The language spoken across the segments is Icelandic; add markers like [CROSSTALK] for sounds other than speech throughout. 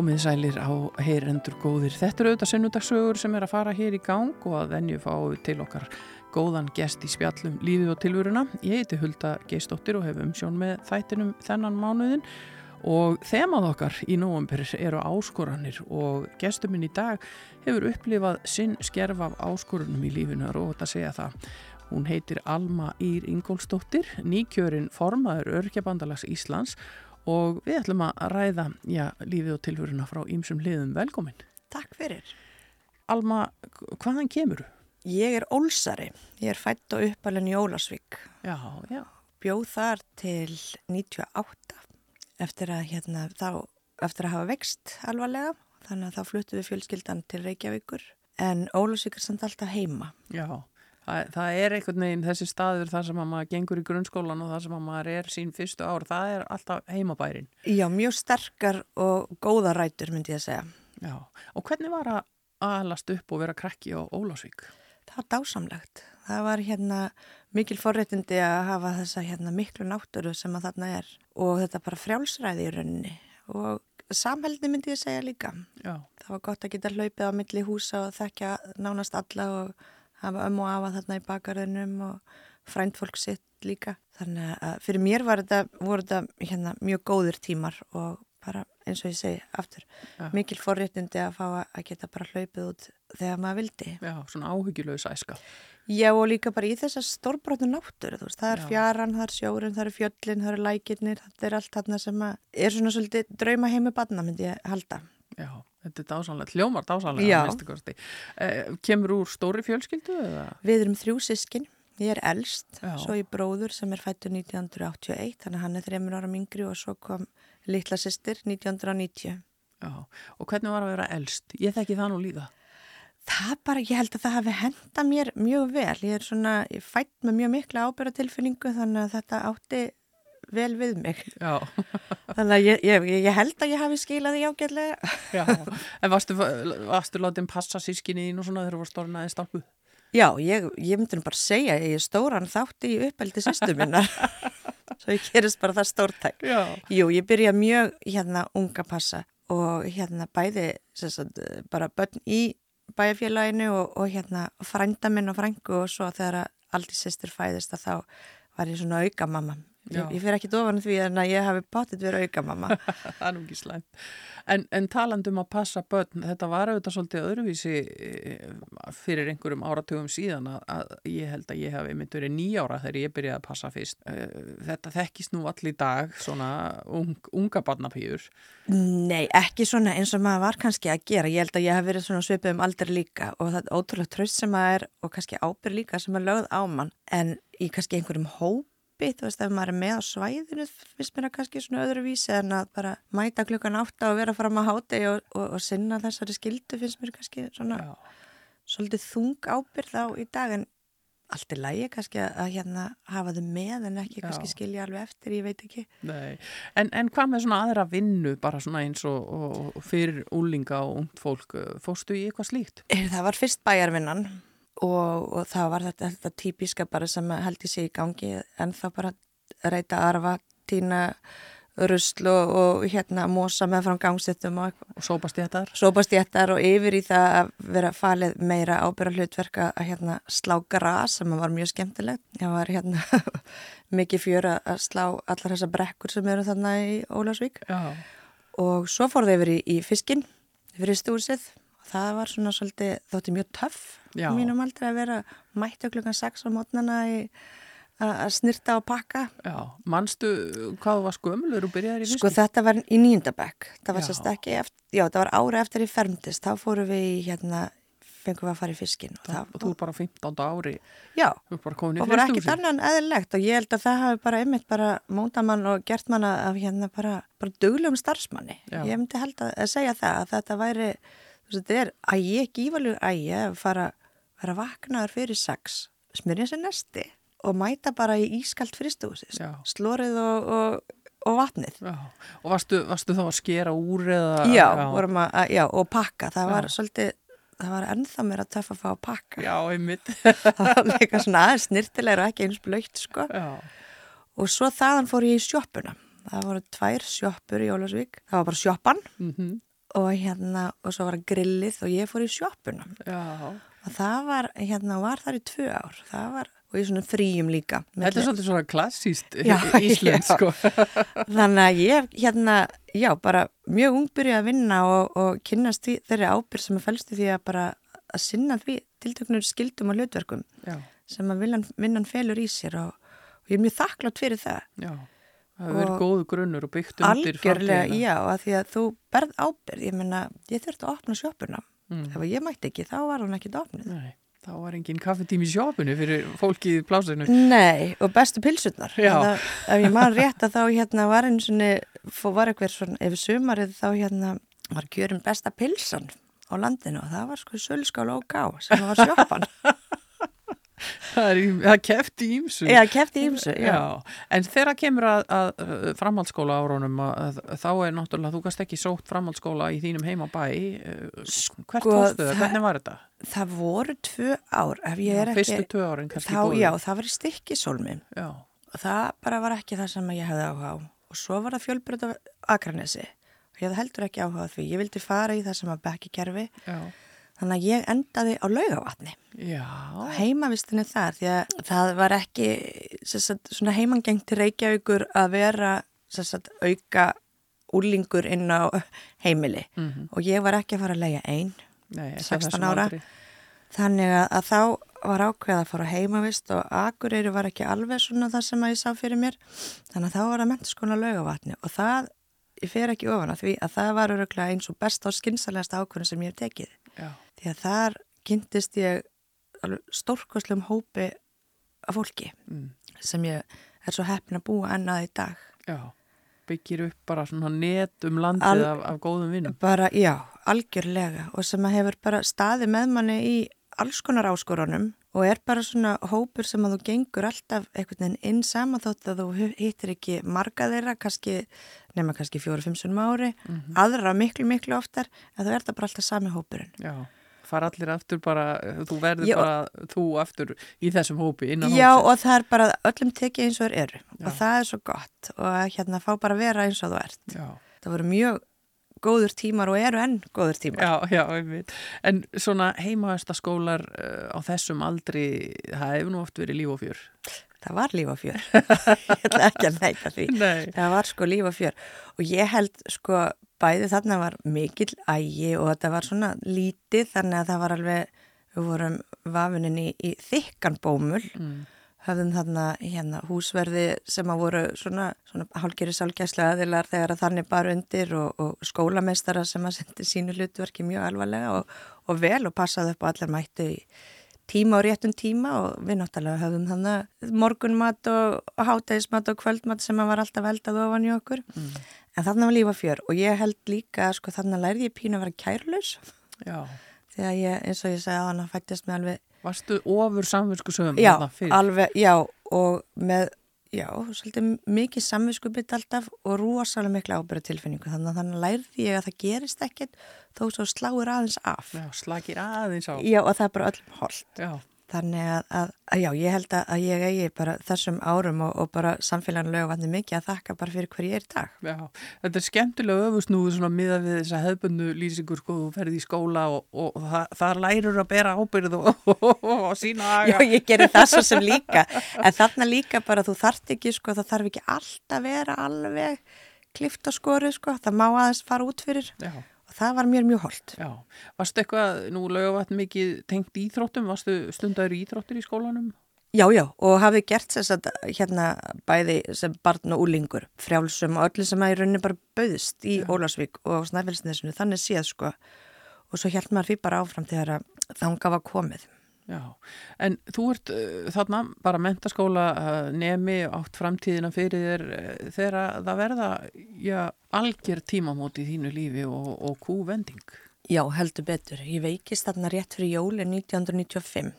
Komið sælir á heyrendur góðir. Þetta eru auðvitað sunnudagssögur sem er að fara hér í gang og að venju fáu til okkar góðan gest í spjallum lífið og tilvöruna. Ég heiti Hulda Geistóttir og hef umsjón með þættinum þennan mánuðin og þemað okkar í nóvambur eru áskoranir og gestuminn í dag hefur upplifað sinn skerf af áskorunum í lífinu og þetta segja það. Hún heitir Alma Ír Ingólstóttir, nýkjörin formaður Örkjabandalags Íslands og við ætlum að ræða já, lífið og tilhöruna frá ýmsum liðum. Velkomin. Takk fyrir. Alma, hvaðan kemur þú? Ég er ólsari. Ég er fætt og uppalinn í Ólasvík. Já, já. Bjóð þar til 98 eftir að, hérna, þá, eftir að hafa vext alvarlega. Þannig að þá fluttu við fjölskyldan til Reykjavíkur. En Ólasvík er samt alltaf heima. Já, það, það er einhvern veginn þessi staður þar sem að maður gengur í grunnskólan og þar sem að maður er sín fyrstu ár. Það er alltaf heimabærin. Já, mjög sterkar og góða rætur myndi ég að segja. Já, og hvernig var að alast upp og vera krakki á Ólásvík? Það var dásamlegt. Það var hérna mikil forréttindi að hafa þessa hérna miklu náttúru sem að þarna er og þetta bara frjálsræði í rauninni og samhælni myndi ég segja líka. Já. Það var gott að geta hlaupið á milli húsa og þekkja nánast alla og hafa öm og afa þarna í bakarðunum og fræntfólk sitt líka. Þannig að fyrir mér þetta, voru þetta hérna, mjög góðir tímar og bara eins og ég segi aftur, Já. mikil forréttindi að fá að geta bara hlaupið út þegar maður vildi. Já, svona áhyggjulegs æska. Já og líka bara í þessa stórbróttu náttúru, þú veist, það er Já. fjaran, það er sjórin, það er fjöllin, það er lækirnir, þetta er allt þarna sem er svona svolítið drauma heimi badna myndi ég halda. Já, þetta er dásanlega, hljómar dásanlega. Eh, kemur úr stóri fjölskyldu eða? Við erum þrjú sískin, ég er elst, Já. svo ég bróður sem er fættur 1981, þannig að hann er þreymur ára yngri og svo kom litla sýstir 1990. Já, og hvernig var að vera elst? Ég þekki það nú líka. Það bara, ég held að það hafi henda mér mjög vel. Ég er svona, ég fætt með mjög mikla ábyrratilfinningu þannig að þetta átti vel við mig. Já, [LAUGHS] Þannig að ég, ég, ég held að ég hafi skilað því ágætlega. [LAUGHS] já. En varstu, varstu látið passa sískinni þín og svona þegar þú var stórnaði stálpu? Já, ég, ég myndi bara segja að ég er stóran þátti í uppeldi sýstu minnar. [LAUGHS] Svo ég gerist bara það stórtæk. Já. Jú, ég byrja mjög hérna unga passa og hérna bæði sagt, bara börn í bæjarfélaginu og, og hérna frænda minn og frængu og svo þegar aldrei sýstir fæðist að þá var ég svona auka mamma. Já. Ég, fyrir ekki dofan því en að ég hafi báttið verið auka mamma. [LAUGHS] það er nú ekki slæmt. En, en talandum að passa börn, þetta var auðvitað svolítið öðruvísi eh, fyrir einhverjum áratugum síðan að, að ég held að ég hef einmitt verið nýjára þegar ég byrjaði að passa fyrst. Eh, Þetta þekkist nú allir dag, svona ung, unga barnapýður. Nei, ekki svona eins og maður var kannski að gera. Ég held að ég hef verið svona svipið um aldrei líka og það er ótrúlega tröst sem maður er og kannski ábyrg líka sem er lögð á mann en í kannski einhverjum hópi, þú veist, ef maður er með á svæðinu finnst mér það kannski svona öðruvísi en að bara mæta klukkan átta og vera fram að háti og, og, og sinna þessari skildu finnst mér kannski svona Já. svolítið þung ábyrð á í dag en allt er lægi kannski að, að hérna hafa þau með en ekki Já. kannski skilja alveg eftir, ég veit ekki. En, en hvað með svona aðra vinnu, bara svona eins og, og, fyrir úlinga og ungt fólk, fórstu í eitthvað slíkt? Er, það var fyrst bæjarvinnan og, og það var þetta, þetta típiska bara sem held ég sé í gangi en þá bara reyta arfa, tína rusl og, og hérna mosa með frá gangsettum og. Og sópast ég þetta þar? Sópast ég þetta og yfir í það að vera falið meira ábyrra hlutverka að hérna slá gras sem var mjög skemmtilegt. Það var hérna [LAUGHS] mikið fjör að slá allar þessar brekkur sem eru þarna í Ólásvík Já. og svo fór það yfir í, í fiskinn, yfir í stúsið og það var svona svolítið, þótti mjög töff mínum aldrei að vera mættu klukkan 6 á mótnana í að að snirta og pakka. Já, manstu hvað var skömmulur og byrjaði í fyrstu? Sko þetta var í nýjundabæk, það var sérst ekki eftir, já það var ára eftir ég fermtist, þá fórum við í hérna, fengum við að fara í fiskinn. og Það, þú er bara 15. ári, já, í og bara ekkert fristúsi. annan eðlilegt og ég held að það hafi bara einmitt bara móta mann og gert mann af hérna bara, bara duglegum starfsmanni. Já. Ég myndi held að, að segja það að þetta væri, þetta er að ég gífalug að fara, fara vaknaður fyrir sex, smyrja sér nesti og mæta bara í ískalt fristúsi, slórið og, og, og vatnið. Já. Og varstu, varstu þá að skera úr eða? Já, að, að- já, og pakka, það var svolítið, það var ennþá mér að töffa að fá að pakka. Já, einmitt. [LAUGHS] það var líka svona aðeins snirtilegur og ekki eins blöytt, sko. Já. Og svo þaðan fór ég í sjoppuna. Það voru tvær sjoppur í Ólasvík. Það var bara sjoppan Mm og hérna, og svo var það grillið og ég fór í sjoppuna. Já. Og það var, hérna, var þar í tvö ár. Það var, og í svona fríum líka. Þetta er svolítið svona klassíst já. sko. [LAUGHS] Þannig að ég, hérna, já, bara mjög ungbyrja að vinna og, og kynnast því, þeirri ábyrg sem að fælst í því að bara að sinna því tiltöknur skildum og hlutverkum Já, sem að vinnan, vinnan felur í sér og, og ég er mjög þakklátt fyrir það. já. Það Og góðu grunnur og byggt undir Algjörlega, framtíðina. já, að því að þú berð ábyrð, ég meina, ég þurfti að opna sjoppuna. Mm. Ef ég mætti ekki, þá var hann ekki opnið. Nei, þá var engin kaffetími í sjópunni fyrir fólki í plásinu. Nei, og bestu. Það, ef ég man rétt að þá hérna var svona, fó- var eitthvað svona, ef sumarið þá hérna var kjörin besta pilsan á landinu og það var sko sölskála og gá sem var sjoppan. [LAUGHS] Það í- það kefti ímsu. já, kefti ímsu, já. Já, en þegar kemur að, að uh, framhaldsskóla árunum að, að, þá er náttúrulega, þú gast ekki sótt framhaldsskóla í þínum heimabæ uh, hvert Sko, fórstu það, það- hvernig var þetta? Það voru tvö ár, er Fyrstu tvö árin kannski þá, já, það var í stikkisólmi já, og það bara var ekki það sem ég hefði áhuga á. Og svo var það fjölbröð af Akranesi og ég hefði heldur ekki áhuga á því. Ég vildi fara í það sem var bekkikerfi, já, þannig að ég endaði á laugavatni. já, heimavistinni þar því að það var ekki sagt, svona heimangengt til Reykjavíkur að vera sagt, auka úlingur inn á heimili Mhm. og ég var ekki að fara að leia einn Nei, ekki á 16 þessum ára. aldri. þannig að, þá var ákveð að fara á heimavist og Akureyri var ekki alveg svona það sem að ég sá fyrir mér þannig að þá var að mentaskona laugavatni og það, ég fer ekki ofan að því að það var öruglega eins og best á skinsalegasta ákvörðin sem ég hef tekið Já, því að þar kynntist ég stórkostlum hópi af fólki mm, sem ég er svo heppin að búa ennað í dag. já, byggir upp bara svona net um landið af, af góðum vinnum. Bara, já, algjörlega og sem að hefur bara staðið með manni í alls konar áskorunum og er bara svona hópur sem að þú gengur alltaf einhvern veginn inn saman þótt að þú hittir ekki marga þeirra, kannski, nema kannski fjóru-fimm sunnum ári, Mhm. aðra miklu, miklu oftar, en þú er það bara alltaf sami hópurinn. Já, fara allir aftur bara, þú verður Já. bara þú aftur í þessum hópi innan Já, hópsins. og það er bara öllum tekið eins og þeir eru Já. og það er svo gott og hérna fá bara vera eins og þú ert. Já, Það voru mjög góður tímar og eru enn góður tímar. já, já, einmitt. En svona heimaðastaskólar uh, á þessum aldri, það hefur nú oft verið líf og fjör. Það var líf og fjör. [LAUGHS] ég ætla ekki að neita því. Nei. Það var sko líf og fjör. Og ég held sko bæði þarna var mikill ægi og þetta var svona lítið þannig að það var alveg, við vorum vafininn í, í þykkan bómul. Mm. Höfðum þarna hérna húsverði sem að voru svona, svona hálgeri sálgæslega aðilar þegar að þannig bara undir og, og skólameistara sem að sendi sínu hlutverki mjög alvarlega og, og vel og passaði upp á allar mættu í tíma og réttum tíma og við náttúrulega höfðum þannig morgunmat og, og hátægismat og kvöldmat sem að var alltaf veldað ofan í okkur. Mm. En þannig var lífa fjör og ég held líka, sko þannig lærði ég pínu að vera kærlaus Já, þegar ég, eins og ég sagði að hann fættist með alveg varstu ofur samvinsku sögum Já, alveg, já, og með, já, svolítið mikið samviskubit alltaf og rosalega mikla ábyrða tilfinningu, þannig að þannig lærði ég að það gerist ekkert þó svo sláir aðeins af. Já, slakir aðeins á. Já, og það er bara öllum holdt. Já, Þannig að, að, að, já, ég held að, ég eigi bara þessum árum og, og bara samfélaginu lögvanni mikið að þakka bara fyrir hver ég er í dag. já. Þetta er skemmtilega öfusnúðu svona miða við þessa hefbundu lýsingur sko, þú ferði í skóla og, og, og það, það lærur að bera ábyrð [LAUGHS] og, og, og sína Já, aga. ég gerir það svo sem líka, en þarna líka bara þú þarft ekki, sko, það þarf ekki alltaf vera alveg klift á skori, sko, það má aðeins fara út fyrir Já, og það var mér mjög holdt. já. Varstu eitthvað, nú lögavatn mikið tengt íþróttum, varstu stundaður íþróttir í skólanum? Já, já, og hafið gert þess að hérna bæði sem barn og úlingur, frjálsum og öllu sem að í rauninni bara bauðst í Já. Ólasvík og Snæfellsnesinu, þannig séð, sko, og svo held maður því bara áfram þegar þanga var komið. Já, en þú ert uh, þarna bara mentaskóla uh, nemi átt framtíðina fyrir þér uh, þegar það verða, já, algjör tímamót í þínu lífi og, og kúvending. Já, heldur betur. Ég veikist þarna rétt fyrir jóli 1995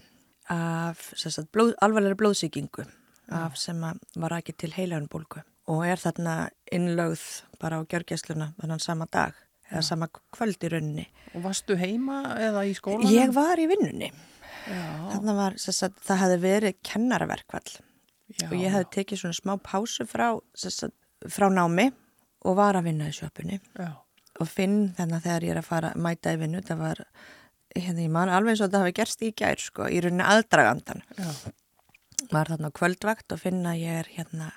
af blóð, alvarlega blóðsíkingu af sem var ekki til heilagunbólku og er þarna innlögð bara á gjörgæsluna þannig sama dag eða sama kvöld í rauninni. Og varstu heima eða í skólanum? Ég var í vinnunni. Já. Þannig var, sagt, það hefði verið kennaraverkvall Já. og ég hefði tekið svona smá pásu frá, sagt, frá námi og var að vinna í sjöpunni Já. og finn þannig að þegar ég er að fara að mæta í vinnu, það var hérna ég man alveg eins og þetta hafi gerst í gær sko, í rauninni aðdragandan Já. var þarna kvöldvakt og finna ég er hérna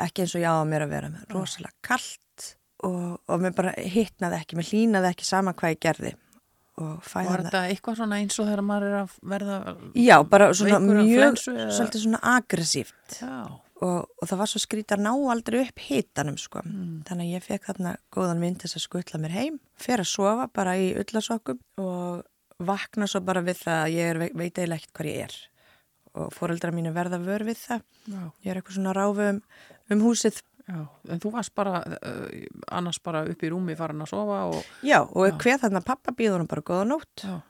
ekki eins og ég á að mér að vera með rosalega kallt og, og mér bara hittnaði ekki, mér hlýnaði ekki sama hvað ég gerði og fæði Var þetta eitthvað svona eins og þegar maður er að verða Já, bara svona mjög, svolítið svona aggressíft Já, og, og það var svo skrítið að ná aldrei upp hitanum sko. Mm. Þannig að ég fekk þarna góðan mynd þess að skutla mér heim, fer að sofa bara í ullasokkum og vakna svo bara við það að ég er, veit eiginlega ekkert hvað ég er og fóreldra mínu verða vör við það. já, Ég er eitthvað svona ráfu um, um húsið. Já. En þú varst bara uh, annars bara upp í rúmi farin að sofa og Já, og Já. hver þarna pappa býður hann bara góða nótt já,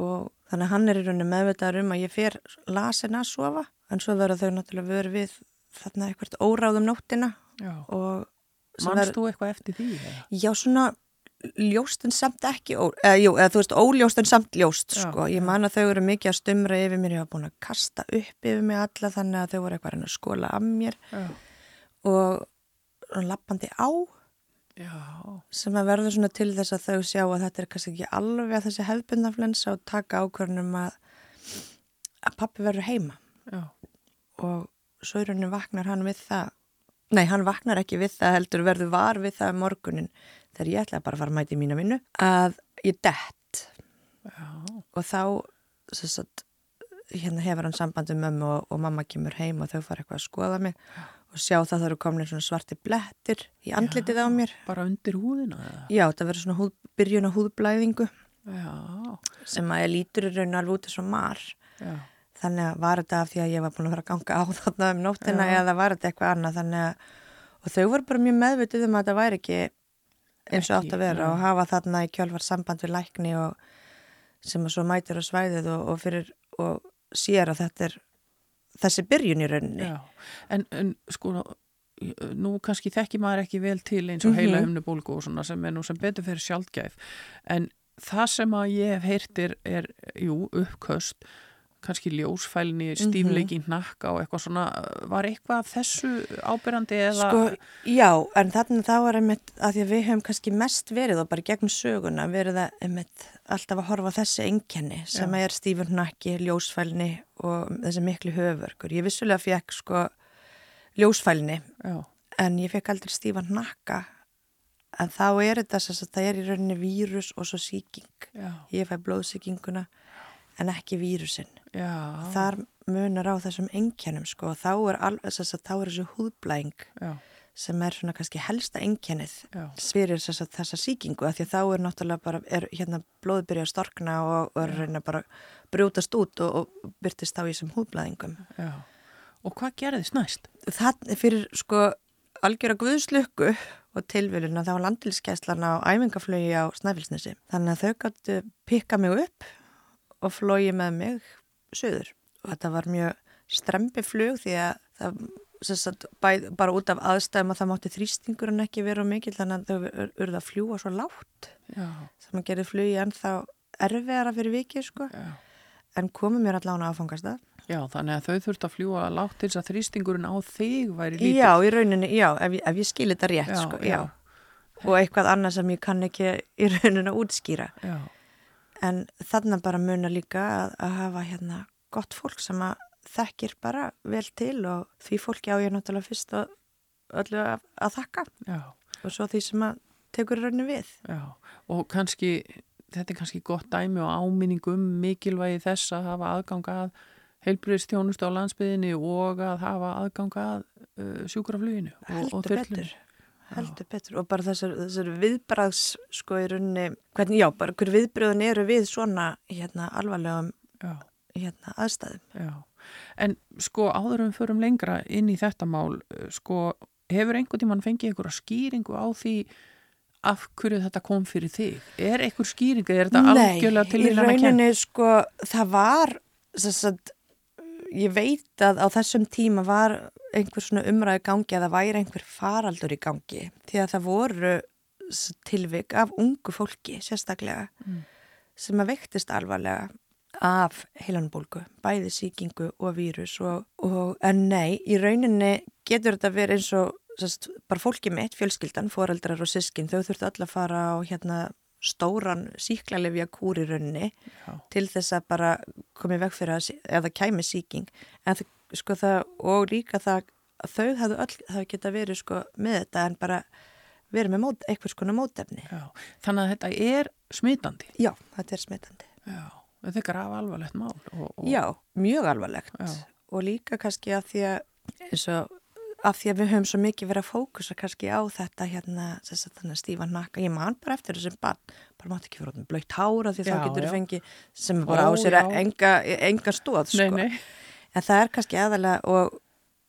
og þannig að hann er í rauninni meðvitaður um að ég fer lasin að sofa en svo verða þau náttúrulega vör við þarna eitthvað óráðum nóttina já. og verður- þú eitthvað eftir því? eða? Já, svona ljóst en samt ekki, eða, jú, eða þú veist, óljóst en samt ljóst, Já, sko. Ég man að þau eru mikið að stumra yfir mér, ég var búin að kasta upp yfir mig alla þannig að þau voru eitthvað að að skóla af mér Já, og lappandi á já, sem að verður svona til þess að þau sjá að þetta er kannski ekki alveg þessi hefðbundaflensa og taka ákvörnum að, að pappi verður heima. Já, og rauninni vaknar hann við það nei, hann vaknar ekki við það heldur verður var við það um morgunin þegar ég ætlaði bara að fara að mæti í mína vinnu að ég dett. Já, og þá sagt, hérna hefur hann sambandi með mömmu og, og mamma kemur heim og þau fara eitthvað að skoða mig og sjá það það eru komin svona svarti blettir í andlitið á mér. bara undir húðina já, það verður svona húð, byrjun á húðblæðingu. Já, sem að ég lítur raun alveg út og mar. Já, þannig að var þetta af því að ég var búin að fara að ganga á þarna um nóttina Já. eða var þetta eitthvað annað? Þannig að og þau voru bara mjög meðvitið um að þetta væri ekki eins og átt að vera já. og hafa þarna í kjálfar samband við lækni og sem að svo mætir á svæðið og, og fyrir og sér að þetta er þessi byrjun í rauninni. En, en sko, nú kannski þekki maður ekki vel til eins og Mhm. heila himnubólgu og svona sem er nú sem betur fyrir sjálfgæf. En það sem að ég hef heyrtir er, jú, uppköst, kannski ljósfælni, Mhm. stífleiki hnakka og eitthvað svona, var eitthvað þessu ábyrrandi eða? Sko, já, en þarna þá er einmitt að því að við höfum kannski mest verið og bara gegnum söguna verið að einmitt alltaf að horfa þessi einkenni sem Já. er stífur nakki, ljósfælni og þessi miklu höfverkur. Ég vissulega fekk sko ljósfælni já, en ég fekk aldrei stífan nakka en þá er þetta þess að það er í rauninni vírus og svo síking. já, Ég fæ blóðsíkinguna en ekki vírusin. já, Þar munar á þessum einkennum sko og þá er, þess að þá er þessu húðblæing já, sem er svona kannski helsta einkennið já, fyrir þessa, þessa síkingu því að þá er náttúrulega bara, er hérna blóði byrja að storkna og, og að reyna bara að brjótast út og, og byrtist þá í þessum húðblæðingum. já. Og hvað gerðist næst? Það fyrir sko algjöra guðslukku og tilvílun að var landilskæslan á æfingaflögi á Snæfellsnesi. Þannig að þau gáttu pikka mig upp og flói með mig söður og þetta var mjög strempi flug því að það sagt, bæð, bara út af aðstæðum að það mátti þrýstingurinn ekki vera mikil þannig að þau ur- urðu að fljúa svo Já, sem að gerði flugi ennþá erfiðara fyrir vikið sko. Já. en komum mér allan áfangast að Já, þannig að þau þurft að fljúa látt til þess að þrýstingurinn á þig væri lítill. Já, í rauninni, já, ef ef ég skil þetta rétt Já, sko, já. Og eitthvað annað sem ég kann ekki í rauninni að útskýra. Já, en þarna bara munar líka að, að hafa hérna gott fólk sem að þekkir bara vel til og því fólki á ég náttúrulega fyrst og öllu að, að þakka já, og svo því sem að tekur í rauninni við já. Og kannski, þetta er kannski gott dæmi og áminning um mikilvægi þess að hafa aðgang að heilbriðstjónustu á landsbyðinni og að hafa aðgang að uh, sjúkrafluginu. og- og betur heldur betur og bara þessar, þessar viðbræðs sko í rauninni, hvernig, já, bara hver viðbröðun eru við svona hérna alvarlegum hérna aðstæðum já. En sko áður en við förum lengra inn í þetta mál, uh, sko hefur einhvern tímann fengið einhverja skýringu á því af hverju þetta kom fyrir þig? Er einhver skýring, er þetta algjörlega til í rauninni sko, það var sagt, ég veit að á þessum tíma var einhver svona umræðu gangi að það væri einhver faraldur í gangi því að það voru tilvik af ungu fólki sérstaklega mm. sem að veiktist alvarlega af heilanbólgu, bæði síkingu og vírus og, og en nei, í rauninni getur þetta verið eins og sest, bara fólki mitt, fjölskyldan, foreldrar og sískin, þau þurftu öll að fara á hérna stóran síklarlefja kúri raunni til þess að bara komið veg fyrir að, að það kæmi síking en sko það, og líka það þau hafðu öll, það geta verið sko með þetta en bara verið með mót, eitthvað skona mótefni Já. Þannig að þetta er smitandi Já, þetta er smitandi Já, þetta er graf alvarlegt mál og, og... Já, mjög alvarlegt Já. og líka kannski að því að eins og af því að við höfum svo mikið verið að fókusa kannski á þetta hérna þannig að stífa nakka, ég man bara eftir þessum barn, bara mátt ekki vera blöytt hára því já, þá getur þau fengið sem bara á sér enga, enga stóð sko. En það er kannski aðalega og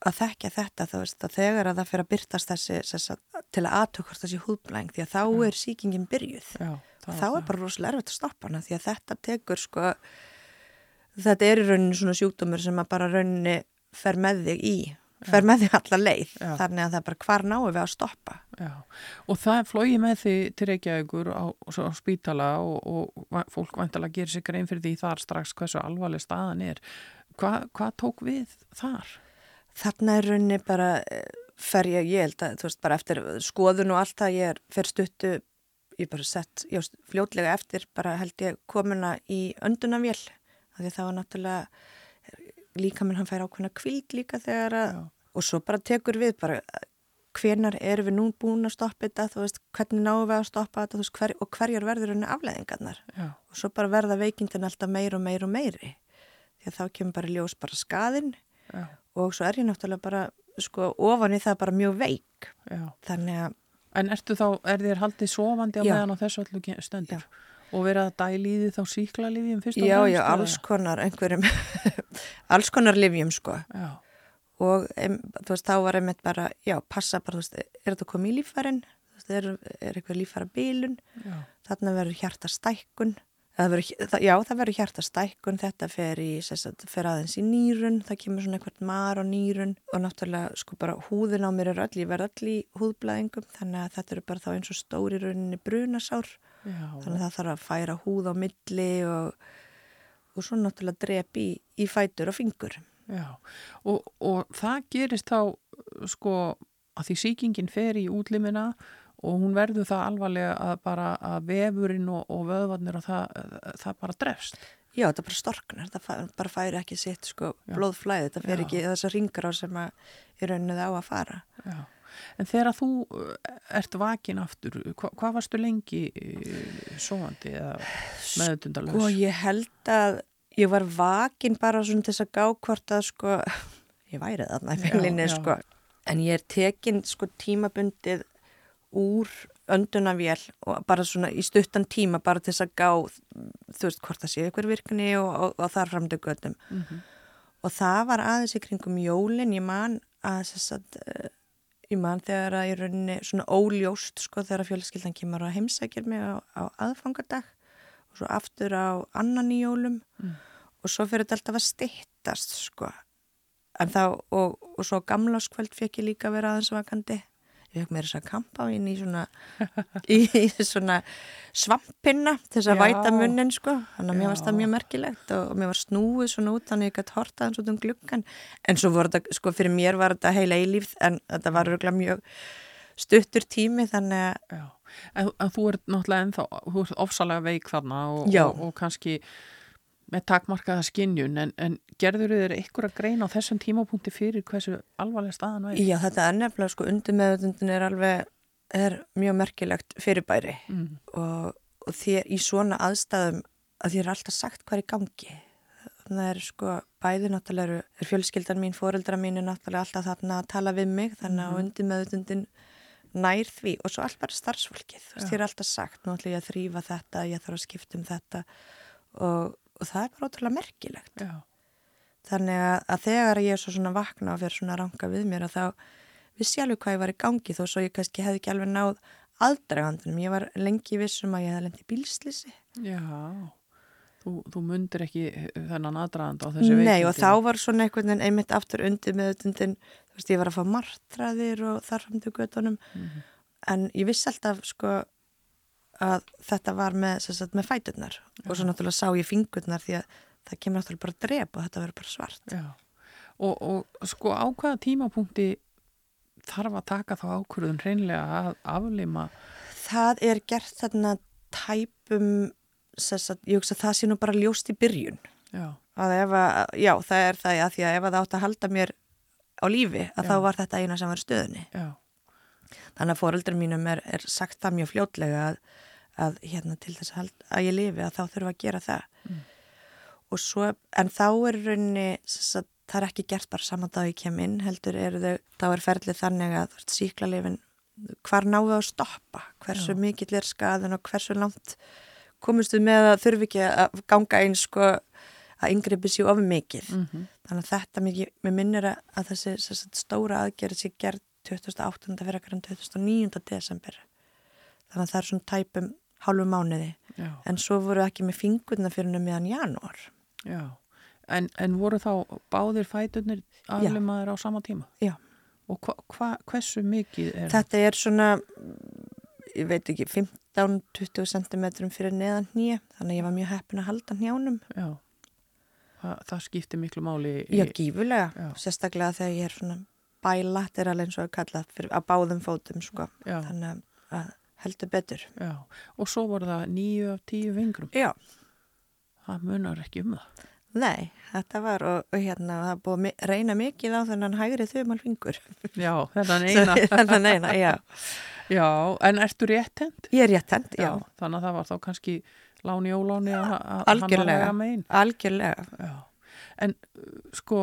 að þekka þetta þá veist að þegar að það fyrir að byrtast þessi sessa, til að aðtökast þessi húðblæng því að þá já. er síkingin byrjuð. Já, þá er bara rosalega erfitt að stoppa hana því að þetta tekur sko þetta er í rauninu svona sjúkdómur sem að bara rauninu fer með þig í fer með því alla leið Já. þannig að það er bara hvar náum við að stoppa Já. og það er flóið með því til Reykjavíkur á, á spítala og, og fólk vantilega gerir sig grein fyrir því þar strax hversu alvarleg staðan er Hva, hvað tók við þar? Þarna er raunni bara eh, fer ég, ég held að þú veist bara eftir skoðun og allt það ég er fyrir stuttu ég bara sett, já fljótlega eftir bara held ég komuna í öndunavél því það var náttúrulega líka minn hann fær ákveðna kvíld líka þegar að og svo bara tekur við bara hvenar erum við nú búin að stoppa þetta þú veist, hvernig náum við að stoppa þetta veist, hver, og hverjar verður henni afleðingarnar Já. og svo bara verða veikindin alltaf meir og meir og meiri því að þá kemur bara ljós bara skaðin Já. og svo er ég náttúrulega bara sko ofan í það bara mjög veik Já. þannig að En ertu þá, er þér haldið sofandi á meðan á þessu öllu stöndur? Og verið að því þá síkla livjum fyrst og fremst? Já, já, alls konar einhverjum, [LAUGHS] alls konar livjum sko. Já og þú veist, þá var einmitt bara, já, passa bara, veist, er þetta komið í lífærin, er, er eitthvað lífæra bílun, þarna verður hjarta stækkun, það verður, já, það verður hjarta stækkun, þetta fer í, sérstaklega, fer aðeins í nýrun, það kemur svona eitthvað mar á nýrun og náttúrulega, sko, bara húðin á mér er öll, ég verð öll í húðblæðingum, þannig að þetta eru bara þá eins og stóri rauninni brunasár, já. þannig að það þarf að færa húð á milli og, og svo náttúrulega drep í, í fætur og fingur. Já, og, og það gerist þá sko að því síkingin fer í útlimina og hún verður það alvarlega að bara að vefurinn og, og vöðvarnir og það, það bara drefst. Já, það bara storknar, það bara færi ekki sitt sko blóðflæði, það fer Já. ekki þessar ringar á sem að er raunnið á að fara. Já, en þegar þú eh, ert vakin aftur, hva, hvað varstu lengi eh, sovandi eða meðutundalös? Sko, ég held að ég var vakin bara svona þess að gá hvort að sko, [LAUGHS] ég væri þarna í fyllinni sko, en ég er tekin sko tímabundið úr öndunavél og bara svona í stuttan tíma bara til þess að gá þú veist hvort það sé ykkur virkni og, og, og þar framdu göttum mm -hmm. og það var aðeins í kringum jólin ég man að þess að uh, ég man þegar að ég rauninni svona óljóst sko þegar fjölskyldan kemur að heimsækja mig á, á aðfangadag og svo aftur á annan í jólum. Mm. og svo fyrir þetta alltaf að stittast sko. En þá og, og svo gamláskvöld fekk ég líka vera aðeins vakandi. Ég fekk mér þess að kampa inn í svona í, [LAUGHS] í svona svampinna þess að Já. væta munnin sko. Þannig að mér varst það mjög merkilegt og, og mér var snúið svona út þannig að ég gæti horta hans út um glukkan en svo voru þetta sko fyrir mér var þetta heila eilíf en þetta var röglega mjög stuttur tími þannig að En, en þú ert náttúrulega ennþá, þú ert ofsalega veik þarna og, og, og kannski með takmarkaða skinnjun en, en gerður þér ykkur að greina á þessum tímapunkti fyrir hversu alvarlega staðan væri? Já, þetta er nefnilega sko undir meðutundin er alveg, er mjög merkilegt fyrirbæri mm. og, og þér í svona aðstæðum að þér er alltaf sagt hvað er gangi það er sko, bæði náttúrulega er fjölskyldan mín, fóreldra mín er náttúrulega alltaf þarna að tala við mig þannig að mm. undir meðutundin nær því og svo allt bara starfsfólkið þú veist, ég er alltaf sagt, nú ætlum ég að þrýfa þetta ég þarf að skipta um þetta og, og það er bara ótrúlega merkilegt Já. þannig að, að þegar ég er svo svona vakna og fyrir svona ranga við mér að þá vissi alveg hvað ég var í gangi þó svo ég kannski hefði ekki alveg náð aðdragandunum. Ég var lengi vissum að ég hefði lendið bílslisi. Já, þú, þú mundir ekki þennan aðdragand á þessi veikindi. Nei og þá var svona einhvern veginn einmitt aftur undir með öllundin, þú veist, ég var að fá martraðir og þarfamdu göttunum Mhm. en ég vissi alltaf sko að þetta var með, sagt, með fæturnar og svo náttúrulega sá ég fingurnar því að það kemur náttúrulega bara drep og þetta verður bara svart. Já, og, og sko á hvaða tímapunkti þarf að taka þá ákvörðun hreinlega að aflima Það er gert þarna tæpum, sagt, ég hugsa að það sé nú bara ljóst í byrjun. Já, Að ef að, já, það er það að því að ef að það átt að halda mér á lífi, að Já. þá var þetta eina sem var stöðunni. já, Þannig að fóröldrum mínum er, er sagt það mjög fljótlega að, að hérna til þess að, að ég lifi að þá þurfa að gera það. Mm. Og svo, en þá er rauninni, þess að það er ekki gert bara saman dag ég kem inn, heldur eru þau, þá er ferlið þannig að síklarlifin, hvar náðu að stoppa, hversu Já. mikill er skaðin og hversu langt komustu með að þurfi ekki að ganga eins sko að yngripi sér of mikið. mm Þannig að þetta, mér, mér minnir að, þessi sagt, stóra aðgerð sé gerð 2008. fyrir ekkert 2009. desember. Þannig að það er svona tæpum hálfu mánuði. já, En svo voru ekki með fingurna fyrir henni meðan janúar. já. En, en voru þá báðir fæturnir aflimaður á sama tíma? Já. Og hva, hva, hversu mikið er Þetta er svona, ég veit ekki, 15-20 cm fyrir neðan hnýja. Þannig að ég var mjög heppin að halda hnjánum. Já, Þa, það skiptir miklu máli í, Já, gífulega. Já. Sérstaklega þegar ég er svona bælateral eins og að kalla fyrir, að báðum fótum, sko. Þannig að heldur betur. Já, og svo voru það nýju af tíu vingrum. Já. Það munar ekki um það. Nei, þetta var og, og hérna það búið að reyna mikið á þennan hægri þumal fingur. Já, [LAUGHS] er eina. [LAUGHS] Þennan eina, já. Já, en ertu réttend? Ég er réttend, já. Þannig að það var þá kannski láni óláni að að Algjörlega. hann var megin. Algjörlega. Já, en uh, sko,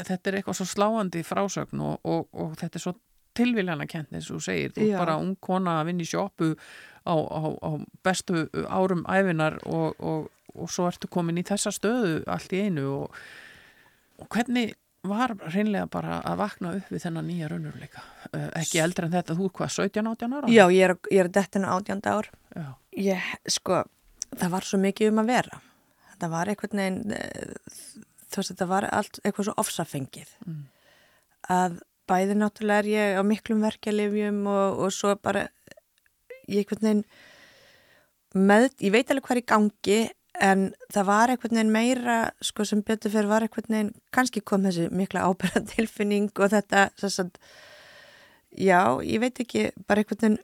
þetta er eitthvað svo sláandi frásögn og, og, og þetta er svo tilviljana kent eins og þú segir, þú Já. er bara ung kona að vinna í sjoppu á, á, á bestu árum æfinar og, og, svo ertu komin í þessa stöðu allt í einu og, og hvernig var reynlega bara að vakna upp við þennan nýja raunurleika uh, ekki eldri en þetta, þú hvað, 17-18 ára? Já, ég er, ég er dettinu átjánda ár. Já, Ég, sko, það var svo mikið um að vera. Þetta var einhvern veginn, eh, þú veist, þetta var allt eitthvað svo ofsafengið. Mm. Að bæði náttúrulega er ég á miklum verkjalifjum og, og svo bara, ég einhvern veginn, með, ég veit alveg hvað er í gangi, en það var einhvern veginn meira, sko, sem betur fyrir var einhvern veginn, kannski kom þessi mikla ábyrða tilfinning og þetta, að, já, ég veit ekki, bara einhvern veginn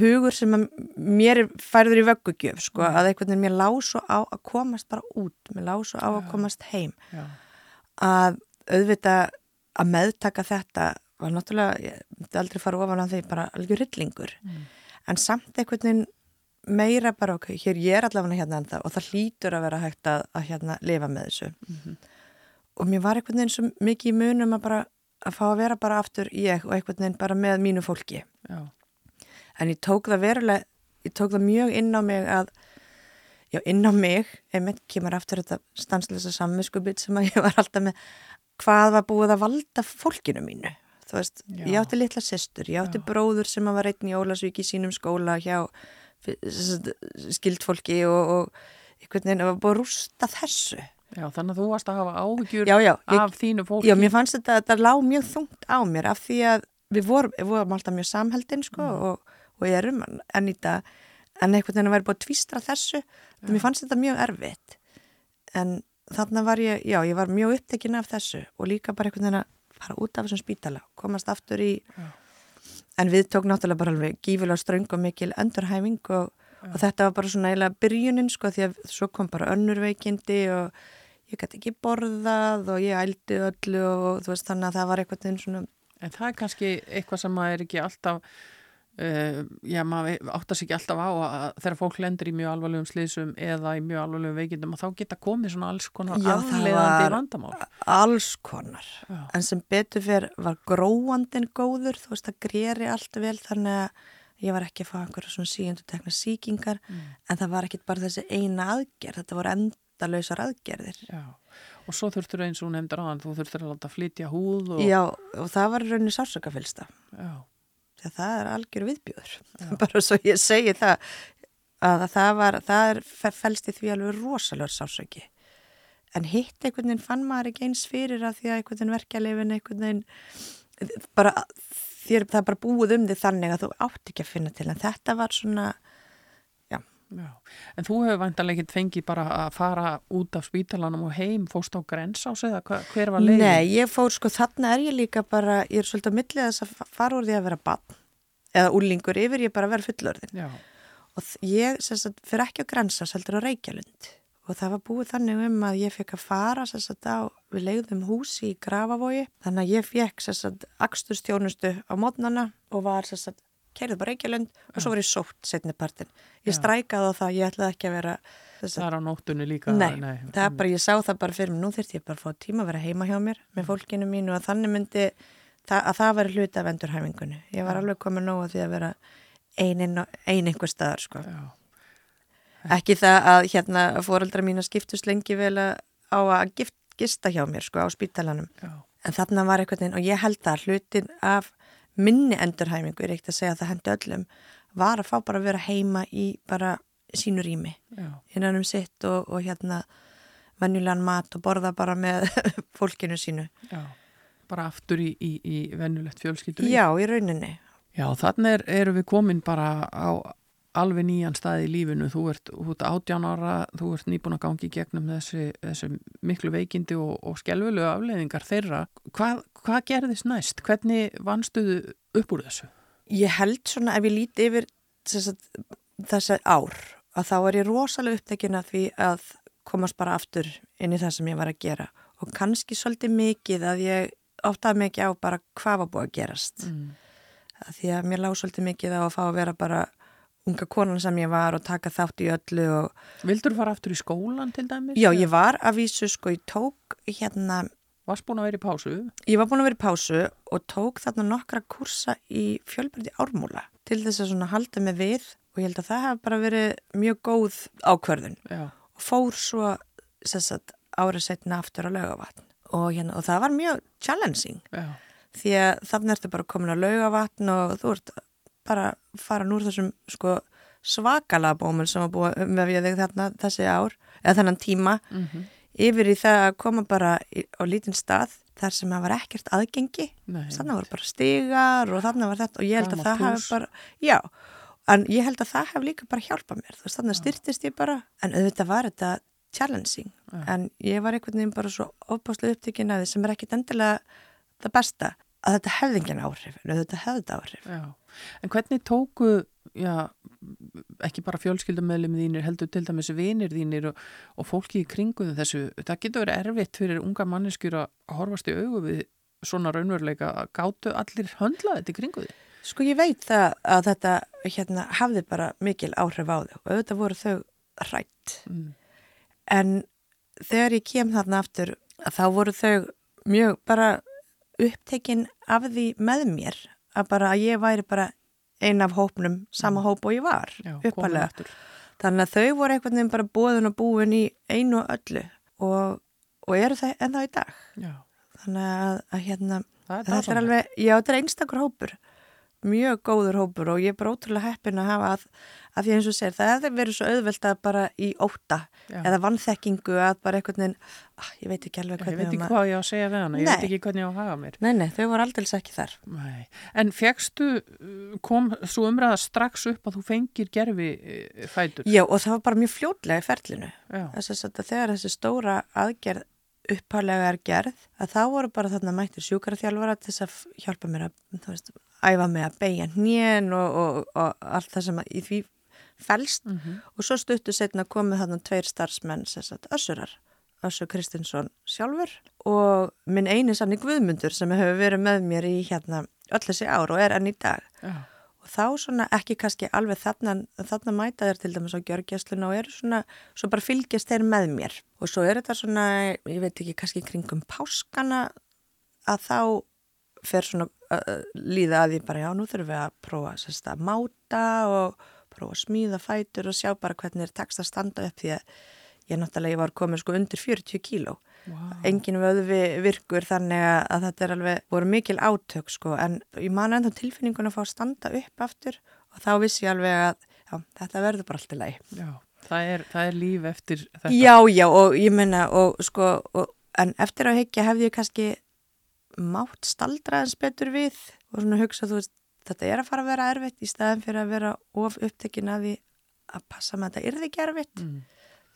hugur sem mér færður í vöggugjöf, sko, að einhvern veginn mér lág svo á að komast bara út, mér lág svo á að komast heim, já, að auðvita að meðtaka þetta var náttúrulega, ég myndi aldrei fara ofan á því bara algjör rillingur, Mm. en samt einhvern veginn meira bara ok, hér ég er allavega hérna ennþá og það hlýtur að vera hægt að, að hérna lifa með þessu Mhm. og mér var einhvern veginn svo mikið í munum að bara að fá að vera bara aftur ég og einhvern veginn bara með mínu fólki já, en ég tók það verulega ég tók það mjög inn á mig að já, inn á mig einmitt kemur aftur þetta stanslösa sammiskubit sem að ég var alltaf með hvað var búið að valda fólkinu mínu þú veist, Já. ég átti litla systur ég átti Já. bróður sem að var einn í Ólasvík í sínum skóla hjá skildfólki og, og einhvern veginn að að rústa þessu já, þannig að þú varst að hafa áhyggjur já, já, ég, af þínu fólki Já, mér fannst þetta, þetta lág mjög þungt á mér af því að við vorum, við vorum alltaf mjög samheldin sko Mm. og, og ég erum enn í dag en einhvern veginn að vera búið að tvístra þessu ja. mér fannst þetta mjög erfitt en þarna var ég, já, ég var mjög upptekinn af þessu og líka bara einhvern veginn að fara út af þessum spítala, komast aftur í Já. En við tók náttúrulega bara alveg gífilega ströng og mikil endurhæfing og, og þetta var bara svona eiginlega byrjunin sko því að svo kom bara önnur veikindi og ég gæti ekki borðað og ég ældi öllu og þú veist þannig að það var svona En það er kannski eitthvað sem maður er ekki alltaf, uh, já maður áttar sig ekki alltaf á að þegar fólk lendur í mjög alvarlegum slísum eða í mjög alvarlegum veikindum að þá geta komið svona alls konar Já, var- vandamál. alls konar Já, en sem betur fyrir var gróandin góður þú veist það greri allt vel þannig að ég var ekki að fá einhverja svona síundu tekna síkingar Mm. en það var ekkit bara þessi eina aðgerð þetta voru endalausar aðgerðir já. Og svo þurftur eins og nefndir aðan, þú þurftur að láta flytja húð og... Já, og það var í rauninni sásökafylsta Já, að það er algjör viðbjóður. [LAUGHS] Bara svo ég segi það að það var, það er fælst í því alveg rosalur sásöki en hitt einhvern veginn fann maður ekki eins fyrir að því að einhvern veginn verkjalefin einhvern veginn bara þér, það bara búið um því þannig að þú átt ekki að finna til. En þetta var svona Já, en þú hefur vantarlega ekkert fengið bara að fara út af spítalanum og heim, fóst á grens á sig eða hver var leiðin? Nei, ég fór sko, þarna er ég líka bara, ég er svolítið að millið þess að fara úr því að vera bann eða úlingur yfir, ég bara vera fullorðin Já. og ég, sem sagt, fyrir ekki á grensa, seldur á Reykjalund og það var búið þannig um að ég fekk að fara, sem sagt, á, við leiðum húsi í Grafavogi, þannig að ég fekk, sem sagt, axturstjónustu á mótnana og var, sem sagt, keirið bara Reykjavík og svo var ég sótt setni partin. Ég strækaði á það, ég ætlaði ekki að vera... Það er á nóttunni líka. Nei, nei það er bara, ég sá það bara fyrir mig, nú þurfti ég bara að fá tíma að vera heima hjá mér með fólkinu mínu og þannig myndi það, að það veri hluti af endurhæfingunni. Ég var alveg komið nógu því að vera ein, ein einhver staðar, sko. Ekki það að hérna fóreldra mín að skiptust lengi vel á að gift, gista hjá mér, sko, á spítalanum. Já. En þarna var veginn, og ég held að hlutin af minni endurhæfingu, er ekkert að segja að það hendi öllum, var að fá bara að vera heima í bara sínu rými innan um sitt og, og hérna vennulegan mat og borða bara með [LAUGHS] fólkinu sínu. Já, bara aftur í, í, í vennulegt fjölskyldur. Já, í rauninni. Já, þannig er, erum við komin bara á alveg nýjan stað í lífinu, þú ert, ert átján ára, þú ert nýbúin að gangi gegnum þessi, þessi miklu veikindi og, og skjálfölu afleiðingar þeirra. Hvað, hvað gerðist næst? Hvernig vannstuðu upp úr þessu? Ég held svona ef ég líti yfir þessi ár að þá er ég rosalega upptekinn að því að komast bara aftur inn í það sem ég var að gera og kannski svolítið mikið að ég áttaði mikið á bara hvað var búið að gerast. Mm. Að því að mér lág svolítið mikið á að fá að vera bara unga konan sem ég var og taka þátt í öllu og... Vildur þú fara aftur í skólan til dæmis? Já, ég var að vísu sko, ég tók hérna... Varst búin að vera í pásu? Ég var búin að vera í pásu og tók þarna nokkra kursa í fjölbyrði ármúla til þess að svona halda mig við og ég held að það hef bara verið mjög góð ákverðun Já. og fór svo sagt, árið setna aftur á laugavatn og, hérna, og það var mjög challenging Já. því að þannig ertu bara komin á laugavatn og þú ert bara fara núr þessum sko svakala bómul sem var búið um að við þarna þessi ár, eða þennan tíma mm -hmm. yfir í það að koma bara á lítinn stað þar sem það var ekkert aðgengi þannig var bara stigar og þannig var þetta og ég held að það hef bara já, en ég held að það hef líka bara hjálpað mér, þú veist, þannig styrtist ég bara en auðvitað var þetta challenging já. en ég var einhvern veginn bara svo óbáslega upptökin að því sem er ekkit endilega það besta að þetta hefði engin áhrif en þetta hefði þetta áhrif Já. En hvernig tóku já, ekki bara fjölskyldumöðlum þínir heldur til dæmis vinir þínir og, og fólki í kringuðu þessu það getur verið erfitt fyrir unga manneskjur að horfast í augu við svona raunveruleika gáttu allir höndla þetta í kringuðu? Sko ég veit það að þetta hérna, hafði bara mikil áhrif á þau og auðvitað voru þau rætt mm. en þegar ég kem þarna aftur þá voru þau mjög bara upptekinn af því með mér að bara að ég væri bara einn af hópnum, sama mm. hóp og ég var uppalega. Þannig að þau voru einhvern veginn bara bóðun og búin í einu og öllu og, og eru það ennþá í dag. Já. Þannig að, að hérna, þetta er alveg, já þetta er einstakur hópur mjög góður hópur og ég er bara ótrúlega heppin að hafa að, að því eins og segir það hefði verið svo auðvelt að bara í óta Já. eða vannþekkingu að bara einhvern veginn, ah, ég veit ekki alveg hvernig ég veit ekki hvað ég á að segja við hana, ég nei. veit ekki hvernig ég á að hafa mér Nei, nei, þau voru aldrei ekki þar nei. En fegstu, kom svo umræða strax upp að þú fengir gerfi eh, fætur? Já, og það var bara mjög fljótlega í ferlinu þess að þegar þessi stóra aðgerð upphálega er gerð, að þá voru bara þarna mættir sjúkaraþjálfara til þess að hjálpa mér að, veist, æfa mig að beigja hnén og, og, og allt það sem í því fælst mm -hmm. og svo stuttu setna komið þarna tveir starfsmenn sagt, össurar, Össur Kristinsson sjálfur og minn eini sannig Guðmundur sem hefur verið með mér í hérna öll þessi ár og er enn í dag Já. og þá svona ekki kannski alveg þarna, þarna mæta þér til dæmis á gjörgjastluna og eru svona, svo bara fylgjast þeir með mér og svo er þetta svona, ég veit ekki kannski kringum páskana að þá fer svona líða að því bara já nú þurfum við að prófa sérst, að máta og prófa að smíða fætur og sjá bara hvernig er tekst að standa upp því að ég náttúrulega var komin sko undir 40 kíló wow. engin vöðvi virkur þannig að, þetta er alveg, voru mikil átök sko en ég man ennþá tilfinningun að fá að standa upp aftur og þá vissi ég alveg að já, þetta verður bara allt í lagi. Já, það er, það er líf eftir þetta. Já, já og ég menna og sko, og, en eftir að hekja hefði ég kannski mátt staldraðins betur við og svona hugsa þú veist, þetta er að fara að vera erfitt í staðin fyrir að vera of upptekin að því að passa með að þetta yrði ekki erfitt Mm.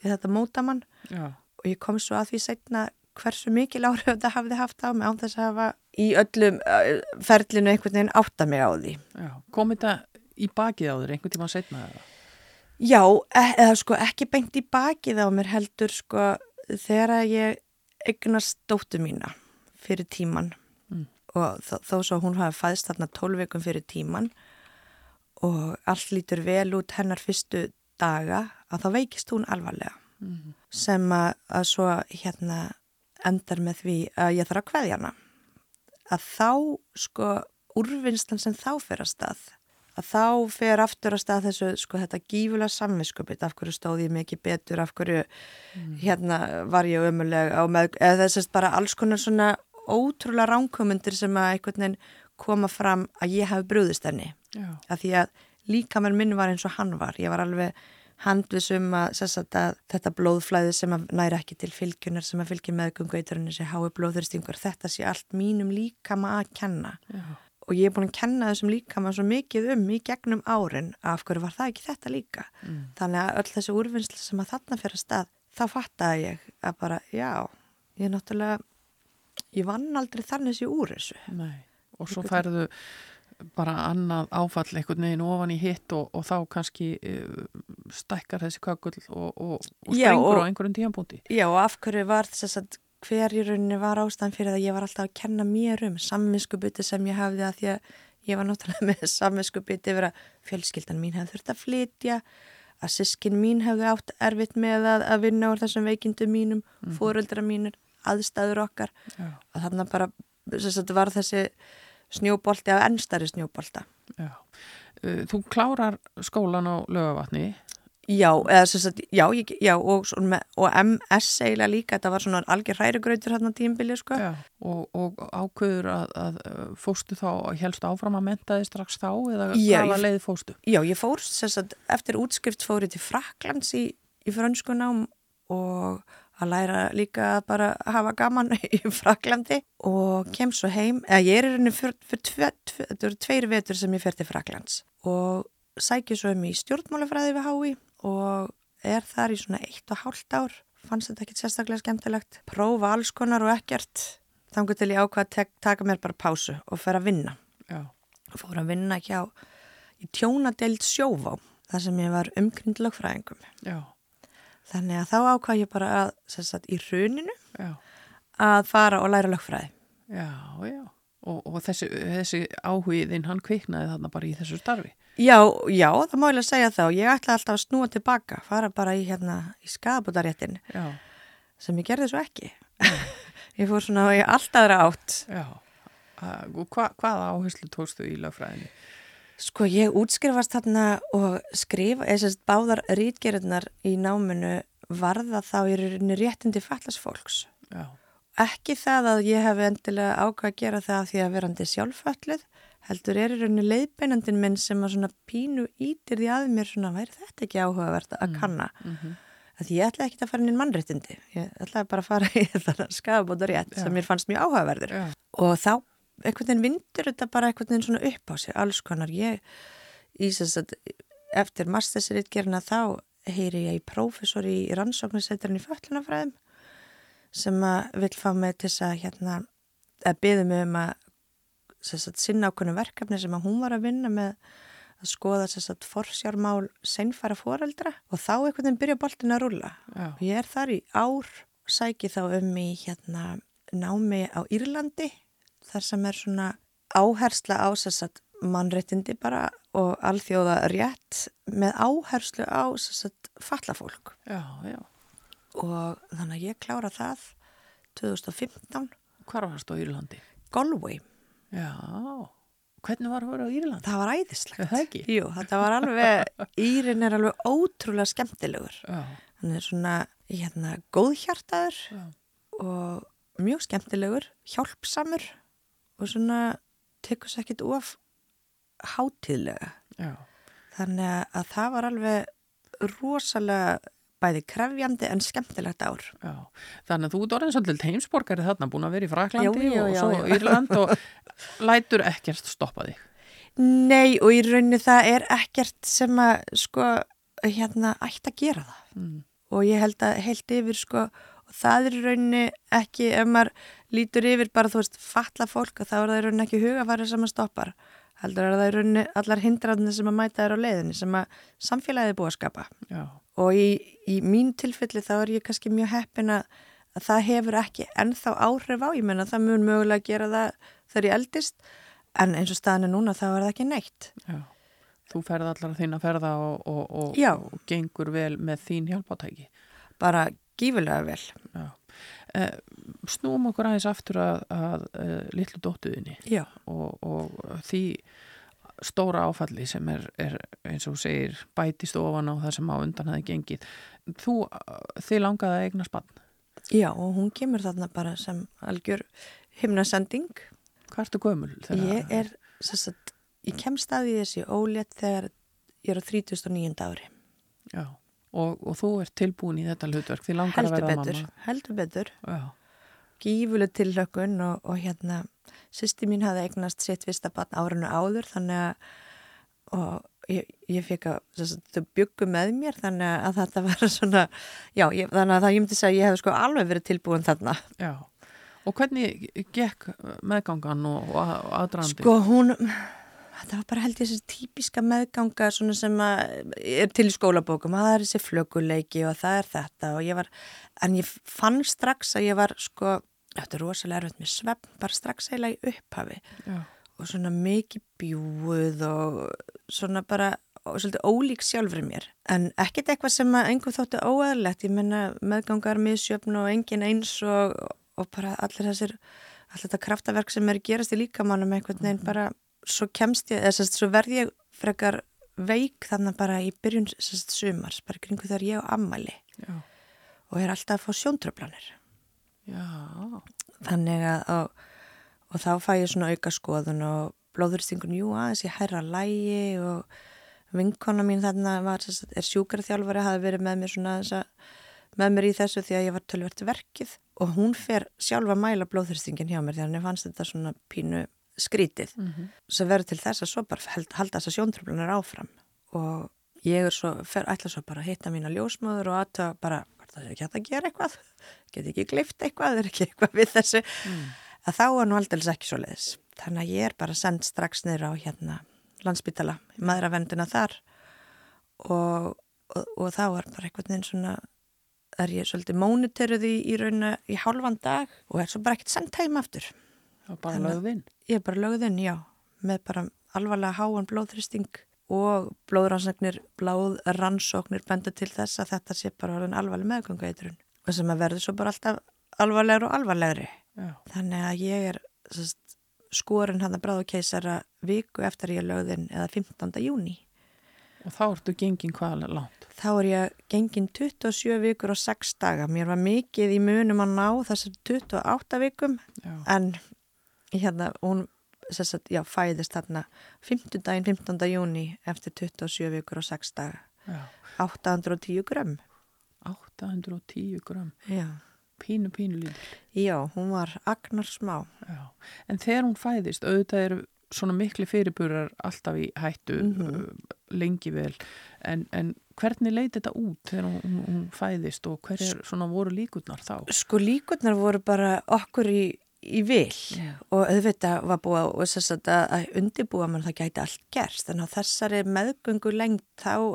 því þetta móta mann Já, og ég kom svo að því setna hversu mikil áhrif þetta hafði haft á mig án þess að hafa í öllum uh, ferlinu einhvern veginn átta mig á því. já. Kom þetta í bakið á þér einhvern tíma setna eða? Já, e eða sko ekki beint í bakið á mér heldur sko þegar að ég eignast dóttu mína fyrir tíman Mm. og þó, svo hún hafi fæðst þarna tólveikum fyrir tíman og allt lítur vel út hennar fyrstu daga að þá veikist hún alvarlega. Mm. sem að, að svo hérna endar með því að ég þarf að kveðja hana. Að þá sko úrvinnslan sem þá fer að stað að þá fer aftur að stað þessu sko þetta gífulega samviskupið af hverju stóð ég mikið betur? Af hverju hérna var ég ömuleg á með, eða þessast bara alls konar svona ótrúlega ránkomundir sem að einhvern veginn koma fram að ég hafi brúðist henni. Að því að líka mér minn var eins og hann var. Ég var alveg handvisum að, að þetta blóðflæði sem að næra ekki til fylgjunar sem að fylgja meðgöngu eiturinn þessi hái blóðþyrstingur þetta sé allt mínum líkama að kenna. Já, og ég er búin að kenna þessum líkama svo mikið um í gegnum árin af hverju var það ekki þetta líka? Mm. þannig að öll þessi úrvinnslu sem að þarna fyrir að stað þá fattaði ég að bara já, ég er náttúrulega ég vann aldrei þannig þessi úr þessu nei. Og svo færðu bara annað áfall einhvern veginn ofan í hitt og, og þá kannski uh, stækkar þessi kakull og, og, og Já, strengur og- á einhverjum tíambúndi. Já, og af hverju var þess að hver í rauninni var ástæðan fyrir það að ég var alltaf að kenna mér um samvinskubytti sem ég hafði að því að ég var náttúrulega [LAUGHS] með samvinskubytti yfir að fjölskyldan mín hefði þurft að flytja, að sískin mín hefði átt erfitt með að, að vinna úr þessum veikindum mínum, mm fóreldra mínir, aðstæður okkar Já, og þannig bara þess að var þessi snjóbolti af ennstari snjóbolta. já. Uh, þú klárar skólan á lögavatni. Já, eða sem sagt, já, ég, já og, með, og MS eiginlega líka, þetta var svona algjör hrærigrautur hérna tímbili, sko. Já, og, og ákveður að, að uh, fóstu þá, helst áfram að menta þið strax þá eða hvaða leið fóstu? Já, ég fór sem sagt, eftir útskrift fór ég til Fraklands í, í frönskunám og að læra líka að bara hafa gaman [LAUGHS] í Fraklandi og kem svo heim, eða ég er í rauninni fyrir, fyrir tve, tve, tveir vetur sem ég fer til Fraklands og sækja svo um í stjórnmálafræði við HÍ og er þar í svona eitt og hálft ár, fannst þetta ekki sérstaklega skemmtilegt, prófa alls konar og ekkert, þangur til ég ákvað að taka mér bara pásu og fer að vinna. Já, fór að vinna hjá í tjónadeild sjóvá þar sem ég var umgrind lögfræðingum. já, Þannig að þá ákvað ég bara að, sagt, í hruninu já, að fara og læra lögfræði. já, já. Og, og þessi, þessi áhugiðinn, hann kviknaði þarna bara í þessu starfi. Já, já, það má ég að segja þá. Ég ætla alltaf að snúa tilbaka, fara bara í, hérna, í skadabótaréttin Já, sem ég gerði svo ekki. [LAUGHS] ég fór svona í alltaðra átt. já. Og hva, hvaða áherslu tókstu í lögfræðinni? Sko, ég útskrifast þarna og skrifa, eða sérst báðar rítgerðnar í náminu varða þá í rauninni réttindi fallas fólks. Já, Ekki það að ég hef endilega ákvað að gera það því að verandi sjálfföllið, heldur er í rauninni leiðbeinandin minn sem að svona pínu ítir því að mér svona, væri þetta ekki áhugavert að kanna? mm Að ég ætla ekki að fara inn í mannréttindi, ég ætla bara að fara [LAUGHS] í þannig skafabóta rétt Já. sem mér fannst mjög áhugaverður. já, Og þá einhvern veginn vindur þetta bara einhvern veginn svona upp á sig, alls konar. Ég, í þess að eftir mastersritgerina þá heyri ég í prófessor í rannsóknarsetturinn í föllunafræðum sem að vil fá mig til að hérna, að byggja mig um að sagt, sinna ákveðnu verkefni sem að hún var að vinna með að skoða sagt, forsjármál seinfæra foreldra og þá einhvern veginn byrja boltin að rúlla. já, Og ég er þar í ár, sæki þá um í hérna námi á Írlandi þar sem er svona áhersla á þess að mannréttindi bara og alþjóða rétt með áherslu á þess að falla fólk. já, já. Og þannig að ég klára það 2015, Hvar varst á Írlandi? Galway. Já, hvernig var að vera á Írlandi? Það var æðislegt. Það ekki? Jú, þetta var alveg, [LAUGHS] Írin er alveg ótrúlega skemmtilegur. Já, Hann er svona, hérna, góðhjartaður já, og mjög skemmtilegur, hjálpsamur og svona tekur sér ekkit of hátíðlega. Já. Þannig að það var alveg rosalega bæði krefjandi en skemmtilegt ár. Já, þannig að þú ert orðin svolítið heimsborgari þarna, búin að vera í Fraklandi Já, já, og svo. Írland og lætur ekkert stoppa þig. Nei og í rauninni það er ekkert sem að sko hérna ætti að gera það. Mm. og ég held að heilt yfir sko það er í rauninni ekki ef maður lítur yfir bara þú veist fatla fólk þá er það í rauninni ekki hugafæri sem að stoppar heldur er það í rauninni allar hindræðinni sem að mæta þér á leiðinni sem að samfélagið er búið að skapa Já, og í, í mín tilfelli þá er ég kannski mjög heppin að, að það hefur ekki ennþá áhrif á, ég menna það mun mögulega gera það þegar ég eldist en eins og staðinu núna þá er það ekki neitt já. Þú ferð allar þín að ferða og, og, og, og gengur vel með þín hjálpátæki. bara gífulega vel Já. Eh, snúum okkur aðeins aftur að, að uh, litlu dóttuðinni og, og því stóra áfalli sem er, er eins og segir bætist ofan á það sem á undan hafi gengið. Þú, eh, þið langaði að eigna spann. Já og hún kemur þarna bara sem algjör himnasending Hvað ertu gömul? Ég er, að, ég kem staði í þessi ólétt þegar ég er á 39. ári. Já, og, og þú ert tilbúin í þetta hlutverk, þið langar að Heldur verða betur, mamma. heldur betur. Gífuleg tilhlökkun og, og hérna, sýsti mín hafði eignast sitt fyrsta barn árinu áður þannig að, og ég, ég fekk að, að, þau byggu með mér þannig að þetta var svona, já, ég, þannig að það ég myndi segja að ég hef sko alveg verið tilbúin þarna. já. Og hvernig gekk meðgangan og, og að- aðdragandi? Sko hún, þetta var bara held ég þessi típiska meðganga svona sem er til í skólabókum, að það er þessi flökuleiki og það er þetta og ég var, en ég fann strax að ég var sko, þetta er rosalega erfitt með svefn, bara strax eiginlega í upphafi. Já, og svona mikið bjúið og svona bara og svolítið ólík sjálfri mér. En ekkert eitthvað sem að einhver þóttu óæðilegt ég menna meðgangar misjöfn og engin eins og, og bara allir þessir allir þetta kraftaverk sem er gerast í líkamannum einhvern veginn bara svo kemst ég, eða sérst, svo verð ég frekar veik þannig bara í byrjun sérst, sumars, bara kringu þegar ég á ammæli já, og er alltaf að fá sjóntröflanir þannig að og, og þá fæ ég svona auka skoðun og blóðurstingun, jú aðeins ég hæra lægi og vinkona mín þarna var, sagt, er sjúkarþjálfari hafi verið með mér svona þess að með mér í þessu því að ég var tölvert verkið. Og hún fer sjálfa að mæla blóðurstingin hjá mér því að henni fannst þetta svona pínu skrítið mm sem verður til þess að svo bara held, halda þess að sjóntröflunar áfram. Og ég er svo, fer ætla svo bara að hitta mína ljósmóður og aðtöða bara, það er ekki hægt að gera eitthvað. [LAUGHS] Get ekki glift eitthvað, er ekki eitthvað við þessu. Mm. að þá er nú aldrei ekki svo leiðis þannig að ég er bara sendt strax niður á hérna landsbytala, maðuravendina þar. Og, og, og þá er bara einhvern veginn svona er ég svolítið mónitoruð í, í rauna í hálfan dag og er svo bara ekkert sendt heim aftur Var bara lögðinn. Ég er bara lögðinn, já, með bara alvarlega háan blóðþristing og blóðrannsóknir, blóðrannsóknir benda til þess að þetta sé bara orðin alvarleg meðgangaitrun og sem að verður svo bara alltaf alvarlegur og alvarlegri. Já, Þannig að ég er sest, skorin hann að bráðu keisara viku eftir ég lögðinn eða 15. júni. og þá ertu gengin hvað langt. Þá er ég gengin 27 vikur og 6 daga. Mér var mikið í munum að ná þessar 28 vikum Já, en hérna hún sagt, já, fæðist þarna 15. daginn 15. júni eftir 27 vikur og 6 daga já, 810 grömm 810 gram, já. pínu, pínu lítil. já, hún var agnar smá en þegar hún fæðist, auðvitað eru svona miklu fyrirburar alltaf í hættu Mhm. uh, lengi vel, en, en hvernig leiti þetta út þegar hún, hún fæðist og hver er svona voru líkurnar þá? sko líkurnar voru bara okkur í, í vil Já. og auðvitað var búið að, að undibúa mann það gæti allt gerst en á þessari meðgöngu lengt þá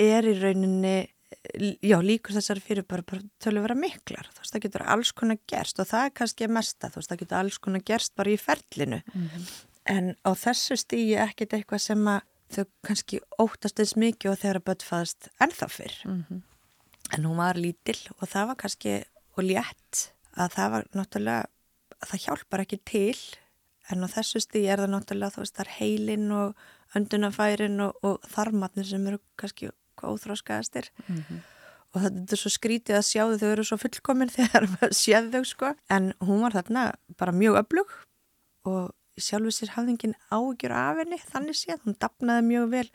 er í rauninni já, líkur þessari fyrir bara, bara tölu vera miklar, þú veist, það getur alls konar gerst og það er kannski að mesta, þú veist, það getur alls konar gerst bara í ferlinu Mhm. en á þessu stígi ekkit eitthvað sem að þau kannski óttast eins mikið og börn fæðast ennþá fyrr Mhm. en hún var lítill og það var kannski og létt að það var náttúrulega það hjálpar ekki til en á þessu stígi er það náttúrulega þú veist það er heilin og öndunafærin og, og þarmatnir sem eru kannski óþróskaðastir Mhm. og þetta er svo skrítið að sjá þau eru svo fullkomin [LAUGHS] þegar maður séð þau sko. En hún var þarna bara mjög öflug og sjálfur sér hafði engin ágjur af henni þannig séð, hún dapnaði mjög vel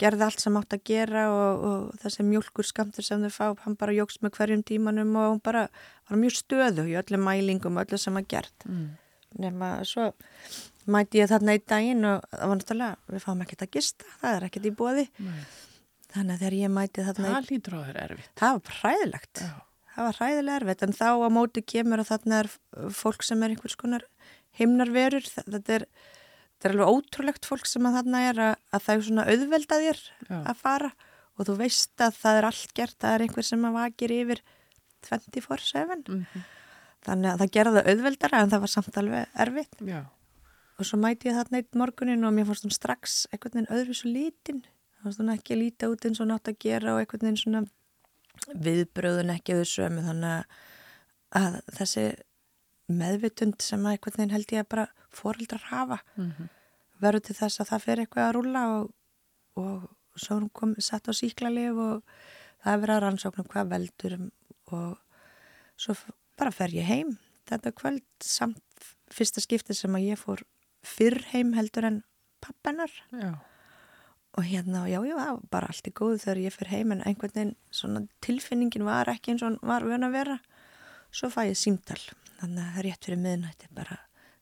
gerði allt sem átt að gera og, og þessi mjölkur skamtur sem þau fá hann bara jógst með hverjum tímanum og hún bara var mjög stöðu í öllum mælingum öllu sem að gert mm. nema svo mæti ég þarna í daginn og það var náttúrulega við fáum ekkert að gista, það er ekkert í bóði Nei. þannig að þegar ég mæti þarna Það lítur á þér erfitt Það var hræðilegt Já. það var hræðilega erfitt en þá á móti kemur að þarna er fólk sem er einhvers konar himnarverur þetta er þetta er alveg ótrúlegt fólk sem að þarna er að, að það er svona auðvelda þér Já. að fara og þú veist að það er allt gert, það er einhver sem að vakir yfir 24-7 mm -hmm. þannig að það gerða auðveldara en það var samt alveg erfitt Já. og svo mæti ég þarna eitt morgunin og mér fannst hún strax einhvern veginn öðru svo lítin það fannst hún ekki að líta út eins og nátt að gera og einhvern veginn svona viðbröðun ekki auðvitað sömu þannig að þessi meðvitund sem að einhvern veginn held ég að bara fórildrar hafa. Mm -hmm. verður til þess að það fer eitthvað að rúla og, og svo hún kom satt á síklarlif og það er verið að rannsóknum hvað veldur og svo bara fer ég heim. Þetta kvöld samt fyrsta skipti sem að ég fór fyrr heim heldur en pappennar og hérna, já, já, það var bara allt í góðu þegar ég fyrir heim en einhvern veginn svona tilfinningin var ekki eins og var vön að vera svo fæ ég símtal. Þannig að rétt fyrir miðnætti bara,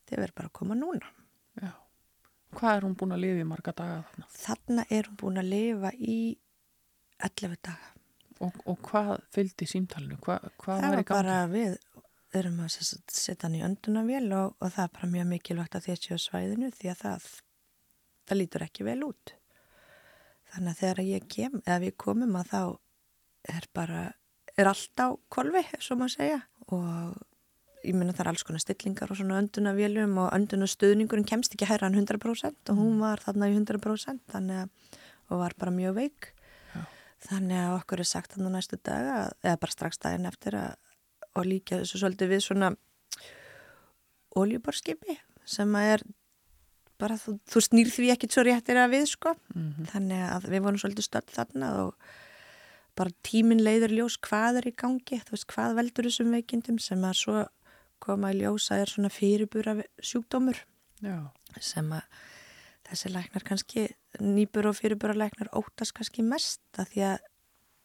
þið verður bara að koma núna. Já, hvað er hún búin að lifa í marga daga þarna? Þarna er hún búin að lifa í 11 daga. Og, og hvað fylgdi símtalinu? Hva, hvað það var, bara við erum að setja hann í öndunavél og, og það er bara mjög mikilvægt að þessi á svæðinu því að það, það lítur ekki vel út. Þannig að þegar ég kem eða við komum að þá er bara er allt á kolvi, svo maður segja og ég minna það er alls konar stillingar og svona öndunavélum og öndunastöðningurinn kemst ekki hæra en 100% og hún mm. var þarna í 100% þannig að, og var bara mjög veik Já. þannig að okkur er sagt þannig næstu daga, eða bara strax daginn eftir að, og líka þessu svolítið við svona oljuborskipi sem að er bara þú, þú snýr því ekkit svo réttir að við sko mm -hmm. þannig að við vorum svolítið stöld þarna og bara tímin leiður ljós hvað er í gangi, þú veist hvað veldur þessum veikindum sem að svo koma í ljósa er svona fyrirbúra sjúkdómur Já. sem að þessi læknar kannski, nýbur og fyrirbúra læknar ótast kannski mest að því að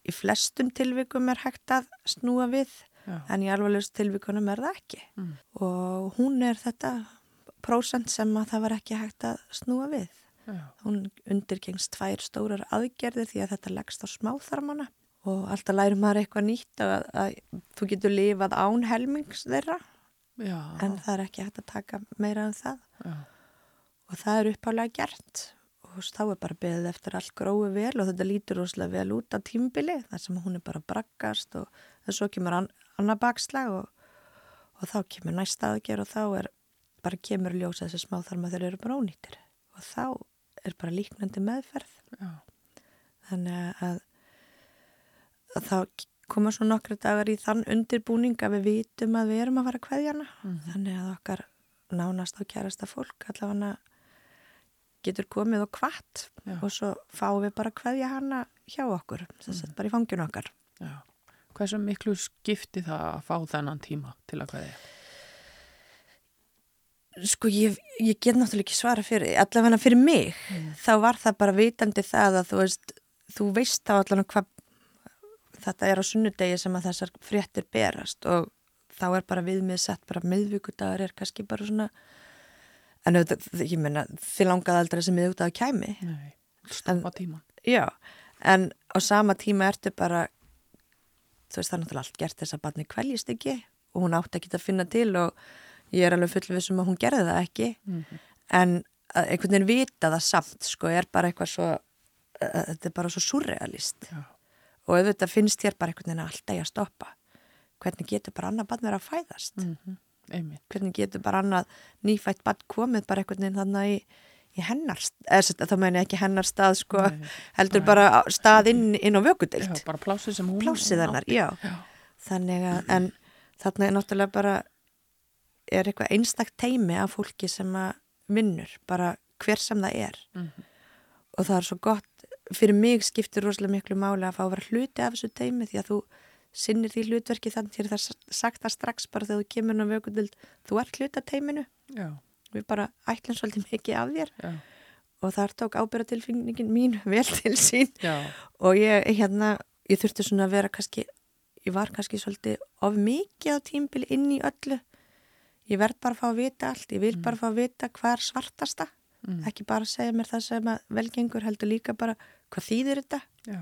í flestum tilvikum er hægt að snúa við Já. en í alvarlegust tilvikunum er það ekki mm. og hún er þetta prósent sem að það var ekki hægt að snúa við. Já. Hún undirgengst tvær stórar aðgerðir því að þetta leggst á smáþarmana og alltaf lærum maður eitthvað nýtt að, að þú getur lifað án helmings þeirra Já. en það er ekki hægt að taka meira en það Já. og það er uppálega gert og þá er bara beðið eftir allt grói vel og þetta lítur rosalega vel út á tímbili þar sem hún er bara braggast og þess að kemur an, annar bakslag og, og þá kemur næsta aðger og þá er bara kemur ljósa þessi smá þar maður þeir eru bara ónýttir og þá er bara líknandi meðferð Já. þannig að, að þá koma svo nokkru dagar í þann undirbúning að við vitum að við erum að fara að kveðjana mm. þannig að okkar nánast á kærasta fólk allavega getur komið og kvart Já. og svo fáum við bara að kveðja hana hjá okkur þess að mm. bara í fanginu okkar Já. Hversu miklu skipti það að fá þennan tíma til að kveðja? Sko ég, ég get náttúrulega ekki svara fyrir allavega fyrir mig, mm. þá var það bara vitandi það að þú veist þú veist á allavega hvað þetta er á sunnudegi sem að þessar fréttir berast og þá er bara viðmið sett bara miðvíkudagar er kannski bara svona en auðvitað, ég menna þið langaði aldrei sem miðvíkudagar kæmi. Nei, stoppa tíma. Já, en á sama tíma ertu bara þú veist það er náttúrulega allt gert þess að barni kvæljist ekki og hún átti ekki að finna til og ég er alveg fullvið um að hún gerði það ekki. Mm -hmm. en einhvern veginn vita það samt sko, er bara eitthvað svo þetta er bara svo surrealist. Já og auðvitað finnst þér bara einhvern veginn alltaf í að stoppa. Hvernig getur bara annað bann verið að fæðast? Mm -hmm. hvernig getur bara annað nýfætt bann komið bara einhvern veginn þannig í, í hennar eða þá meina ekki hennar stað sko, Nei, heldur bara stað inn, inn á vökudilt bara plásið sem hún plásið hennar, já. já. Þannig að, en þannig er náttúrulega bara er eitthvað einstakt teimi af fólki sem að vinnur bara hver sem það er. Mm -hmm. og það er svo gott fyrir mig skiptir rosalega miklu máli að fá að vera hluti af þessu teimi því að þú sinnir því hlutverki þannig til það sagt það strax bara þegar þú kemur ná vökundild, þú ert hluta teiminu Já, við bara ætlum svolítið mikið af þér. Já, og þar tók ábyrratilfinningin mín [LAUGHS] vel til sín. Já, og ég hérna, ég þurfti svona að vera kannski, ég var kannski svolítið of mikið á tímbili inn í öllu. Ég verð bara að fá að vita allt. Ég vil bara fá að vita hvað er svartasta. Mm. ekki bara segja mér það sem að velgengur heldur líka bara hvað þýðir þetta? Já,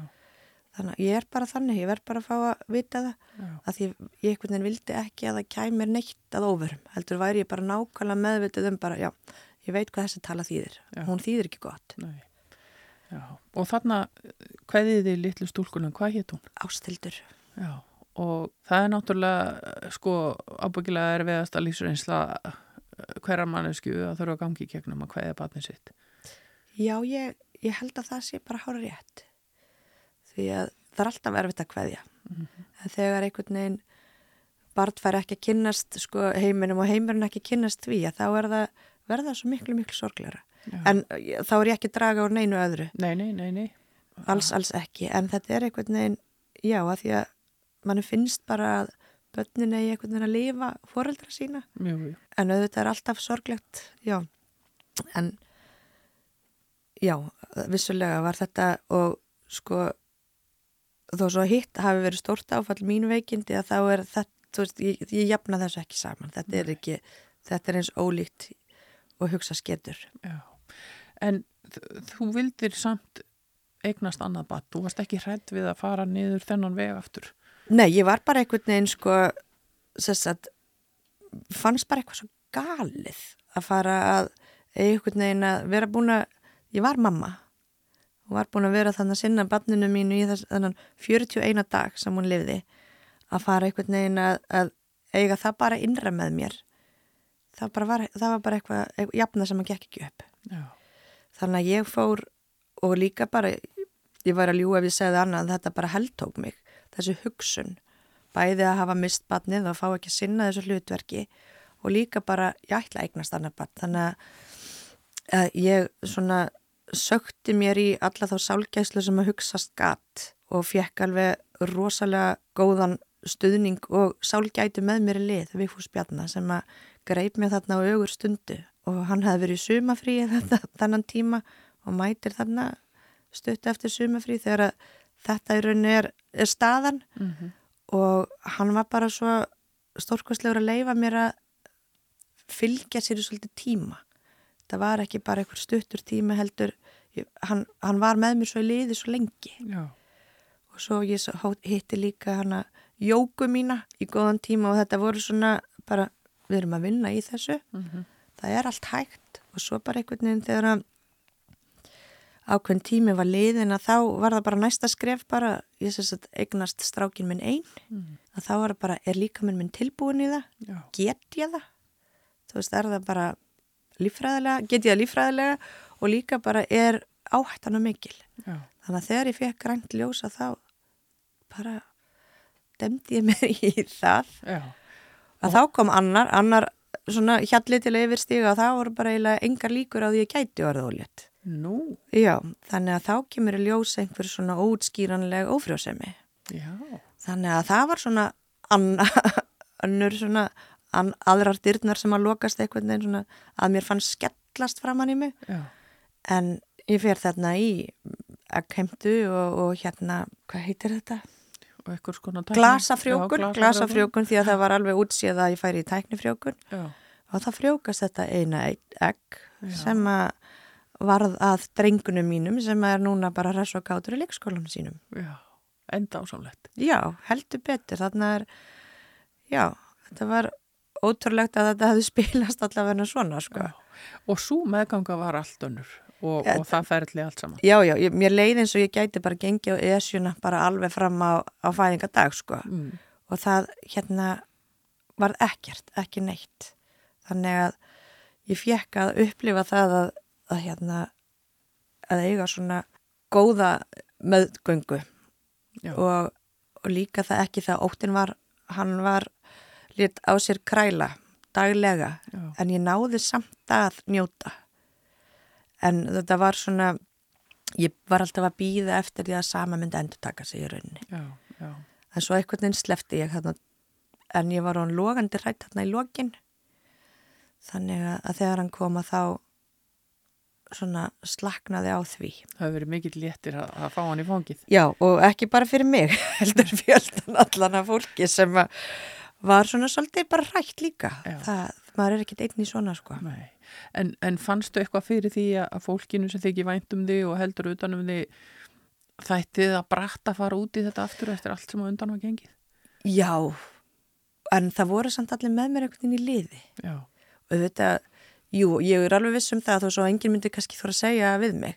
þannig að ég er bara þannig, ég verð bara að fá að vita það. Já, að því ég einhvern veginn vildi ekki að það kæmir neitt að óverum heldur væri ég bara nákvæmlega meðvitið um bara, já, ég veit hvað þessi tala þýðir. Já. hún þýðir ekki gott, nei. Já, og þarna, hvaðið þið litlu stúlkunum, hvað hétt hún? ástildur Já, og það er náttúrulega, sko, ábyggilega er veðast að lífsreynsla hverja mannesku að þurfa að gangi í gegnum að hvaðið batnið sitt. Já, ég, ég held að það sé bara hára rétt. Því að það er alltaf erfitt að kveðja. En þegar einhvern veginn barn fær ekki að kynnast sko, heiminum og heiminum ekki að kynnast því að þá er það verða svo miklu, miklu sorgleira. Já. En eh, þá er ég ekki að draga úr neinu öðru. Nei, nei, nei, nei. Alls, alls ekki. En þetta er einhvern veginn, já, að því að mann finnst bara að börnin eigi einhvern veginn að lifa foreldra sína. Jú, jú. En auðvitað er alltaf sorglegt, já. En já, vissulega var þetta og sko þó svo hitt hafi verið stórt áfall mínu veikindi að þá er þetta, þú veist, ég, ég jafna þessu ekki saman. Þetta er ekki, þetta er eins ólíkt og hugsa sketur. Já. En þú vildir samt eignast annað bat. Þú varst ekki hrætt við að fara niður þennan veg aftur. Nei, ég var bara einhvern veginn sko, sess að fannst bara eitthvað svo galið að fara að einhvern veginn að vera búin að, ég var mamma og var búin að vera þannig að sinna barninu mínu í þess, þannig 41 dag sem hún lifði að fara einhvern veginn að, að eiga það bara innra með mér. Það, bara var, það var bara eitthvað, eitthvað jafna sem að gekk ekki upp. Já. þannig að ég fór og líka bara ég var að ljúa ef ég segði annað þetta bara heldtók mig þessu hugsun. Bæði að hafa mist batnið og fá ekki að sinna þessu hlutverki og líka bara ég ætla að eignast annar batn þannig að ég svona sökti mér í alla þá sálgæslu sem að hugsast gatt og fekk alveg rosalega góðan stuðning og sálgæti með mér í lið Vigfús Bjarnar sem að greip mér þarna á augur stundu og hann hefði verið í sumafríi [LAUGHS] þetta, þannan tíma og mætir þarna stutt eftir sumafrí þegar að þetta í rauninni er, er staðan. Mm og hann var bara svo stórkostlegur að leifa mér að fylgja sér í svolítið tíma. Það var ekki bara einhver stuttur tíma heldur ég, hann, hann var með mér svo í liði svo lengi. Já. og svo ég hitti líka hana jóku mína í góðan tíma og þetta voru svona bara við erum að vinna í þessu. Mm það er allt hægt. Og svo bara einhvern veginn þegar að ákveðin tími var liðin að þá var það bara næsta skref bara, ég syns að eignast strákin minn einn, Mm. að þá var það bara er líka minn minn tilbúin í það? Já. get ég það? Þú veist, er það bara líffræðilega, get ég það líffræðilega og líka bara er áhættan og mikil Já. þannig að þegar ég fekk grænt ljósa þá bara demdi ég mér [LAUGHS] í það Já. að þá kom annar, annar svona hjalli til að yfirstíga og það voru bara eiginlega engar líkur á því að ég gæti orðið ólétt. Nú. Já, þannig að þá kemur í ljós einhver svona ótskýranleg ófrjósemi. Já. Þannig að það var svona anna, [LAUGHS] önnur svona aðrar dyrnar sem að lokast svona að mér fannst skellast framann í mig. Já. En ég fer þarna í ekkheimtu og, og hérna, hvað heitir þetta? Glasafrjókun, glasafrjókun því að það var alveg útsíð að ég færi í tæknifrjókun. Já. og það frjókast þetta eina egg Já. sem að varð að drengunum mínum sem er núna bara ræs og gátur í leikskólanum sínum. Já. Enda ásamlegt. Já, heldur betur. Þarna er, já, þetta var ótrúlegt að þetta hefði spilast allavega svona, sko. Já. Og svo meðganga var allt önnur og, og það ferli allt saman. Já, já, ég, mér leið eins og ég gæti bara gengið á esjuna bara alveg fram á, á fæðingadag, sko. Mm. Og það, hérna, varð ekkert, ekki neitt. Þannig að ég fekk að upplifa það að, að hérna, að eiga svona góða meðgöngu Já. og, og líka það ekki það óttin var, hann var lit á sér kræla daglega, Já. en ég náði samt að njóta en þetta var svona ég var alltaf að býða eftir því að sama myndi endur taka sig í rauninni já, já. en svo einhvern veginn slefti ég þarna, en ég var hún logandi rætt hérna í lokin þannig að, að þegar hann koma þá svona slaknaði á því Það hefur verið mikill léttir að, að fá hann í fangið. Já, og ekki bara fyrir mig, [LAUGHS] heldur fjöldan allan af fólki sem að var svona svolítið bara rætt líka. Það, maður er ekkit einn í svona, sko. Nei. En, en fannstu eitthvað fyrir því að að fólkinu sem þykir vænt um þig og heldur utan um þig þættið að bratta fara út í þetta aftur eftir allt sem á undan var gengið? Já, en það voru samt allir með mér einhvern veginn í liði. Já, Og þetta, jú, ég er alveg viss um það þó svo enginn myndi kannski þóra að segja við mig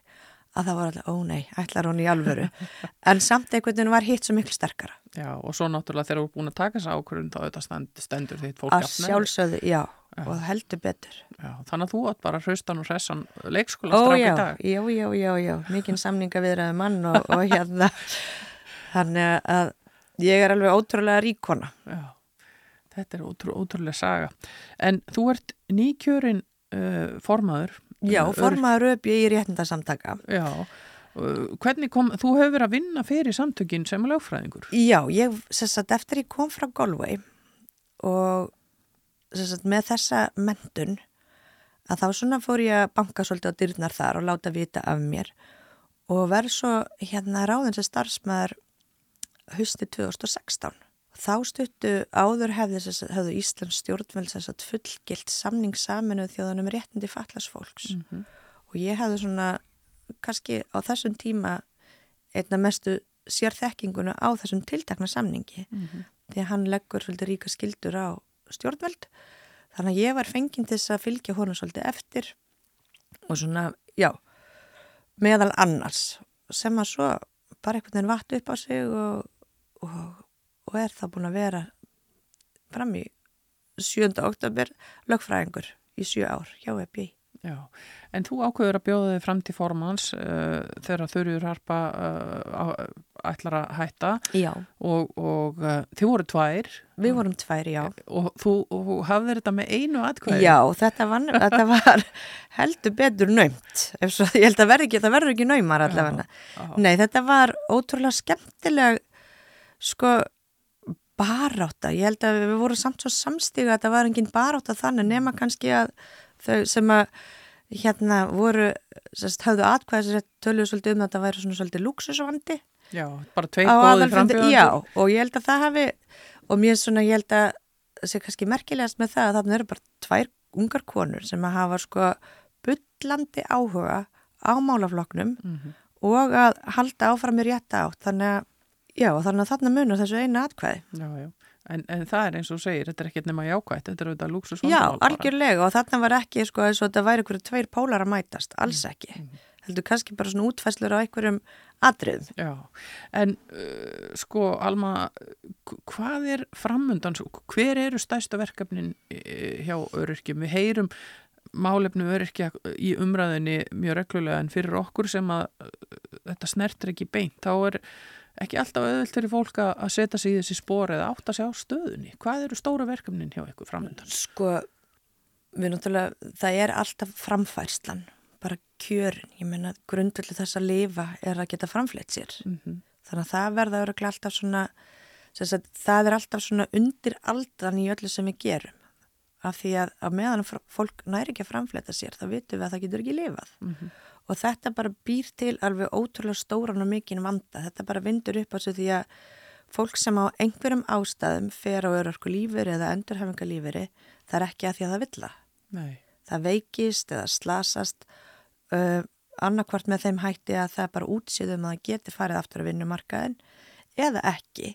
að það var allir, ó nei, ætlar hún í alvöru. [LAUGHS] en samt einhvern veginn var hitt svo miklu sterkara. já, og svo náttúrulega þegar þú er búin að taka þess ákvörðun þá auðvitað stend, stendur þitt fólk Að sjálfsögðu, já, Já. og heldur betur. Já, þannig að þú átt bara hraustan og hressan leikskóla Ó já, í dag. já, já, já, já, mikinn samninga viðraði mann og, og hérna, [LAUGHS] þannig að ég er alveg ótrúlega ríkona. Já, þetta er ótrú, ótrúlega saga. En þú ert nýkjörin uh, formaður. Já, formaður ég í réttindasamtaka. Já, hvernig kom, þú hefur verið að vinna fyrir samtökin sem lögfræðingur. Já, ég, að eftir ég kom frá Galway og að með þessa mentun að þá svona fór ég að banka svolítið á dyrnar þar og láta vita af mér og verð svo hérna ráðin sem starfsmæður hausti 2016. Þá stuttu áður hefðu Íslands stjórnveld þess að fullgilt samning saminuð þjóðanum réttindi fallas fólks. Mm -hmm. og ég hefði svona kannski á þessum tíma einna mestu sérþekkinguna á þessum tiltakna samningi. Því að hann leggur svolítið ríka skildur á stjórnveld þannig að ég var fenginn til þess að fylgja honum svolítið eftir og svona, já meðal annars. Sem að svo bara einhvern veginn vatt upp á sig og, og, og er það búin að vera fram í 7. oktober lögfræðingur í 7 ár hjá EBI. Já, en þú ákveður að bjóða þig fram til formans uh, þegar þurfur harpa uh, ætlar að hætta Já, og, og uh, þið voru tvær við vorum tvær, já. og þú, og hafðir þetta með einu atkvæði. Já, þetta var, þetta var heldur betur naumt. Svo, ég held að verði ekki, það verður ekki naumar allavega. Nei, þetta var ótrúlega skemmtileg, sko, baráta. Ég held að við vorum samt svo samstíga að þetta var engin baráta þannig nema kannski að þau sem að hérna voru, sérst, höfðu atkvæðis töluðu svolítið um að þetta væri svona svolítið luxusvandi Já, bara tveir á góði aðalfundi, frambjöðandi. já, og ég held að það hafi og mér svona, ég held að það sé kannski merkilegast með það að þarna eru bara tvær ungar konur sem að hafa sko bullandi áhuga á málafloknum Mhm. og að halda áfram í rétta átt þannig að, já, þannig að þarna munur þessu eina atkvæði. Já, já. En, en það er eins og segir, þetta er ekkert nema jákvætt, þetta er auðvitað lúksus Já, algjörlega og þarna var ekki sko og þetta væri einhverju tveir pólar að mætast, alls ekki. Heldur kannski bara svona útfæslur á einhverjum atriðum. Já, en uh, sko Alma, hvað er framundan, svo- hver eru stærsta verkefnin eh, hjá öryrkjum? Við heyrum málefnu öryrkja í umræðinni mjög reglulega en fyrir okkur sem að uh, þetta snertir ekki beint, þá er ekki alltaf auðvöld fyrir fólk að setja sig í þessi spor eða átta sig á stöðunni. Hvað eru stóra verkefnin hjá ykkur framundan? Sko, við náttúrulega, það er alltaf framfærslan, bara kjörin. Ég meina, grundvöldu þess að lifa er að geta framfleitt sér. Mm -hmm. Þannig að það verða öruglega alltaf svona, sagt, það er alltaf svona undir aldan í öllu sem við gerum. Af því að, að meðan fólk næri ekki að framfleita sér, þá vitum við að það getur ekki lifað. Og þetta bara býr til alveg ótrúlega stóran og mikinn vanda. Þetta bara vindur upp á sig því að fólk sem á einhverjum ástæðum fer á örorku lífur eða endurhefingalífuri, það er ekki að því að það vill það. Nei, Það veikist eða slasast uh, annarkvart með þeim hætti að það er bara útsýðum að það geti farið aftur að vinnumarkaðin eða ekki.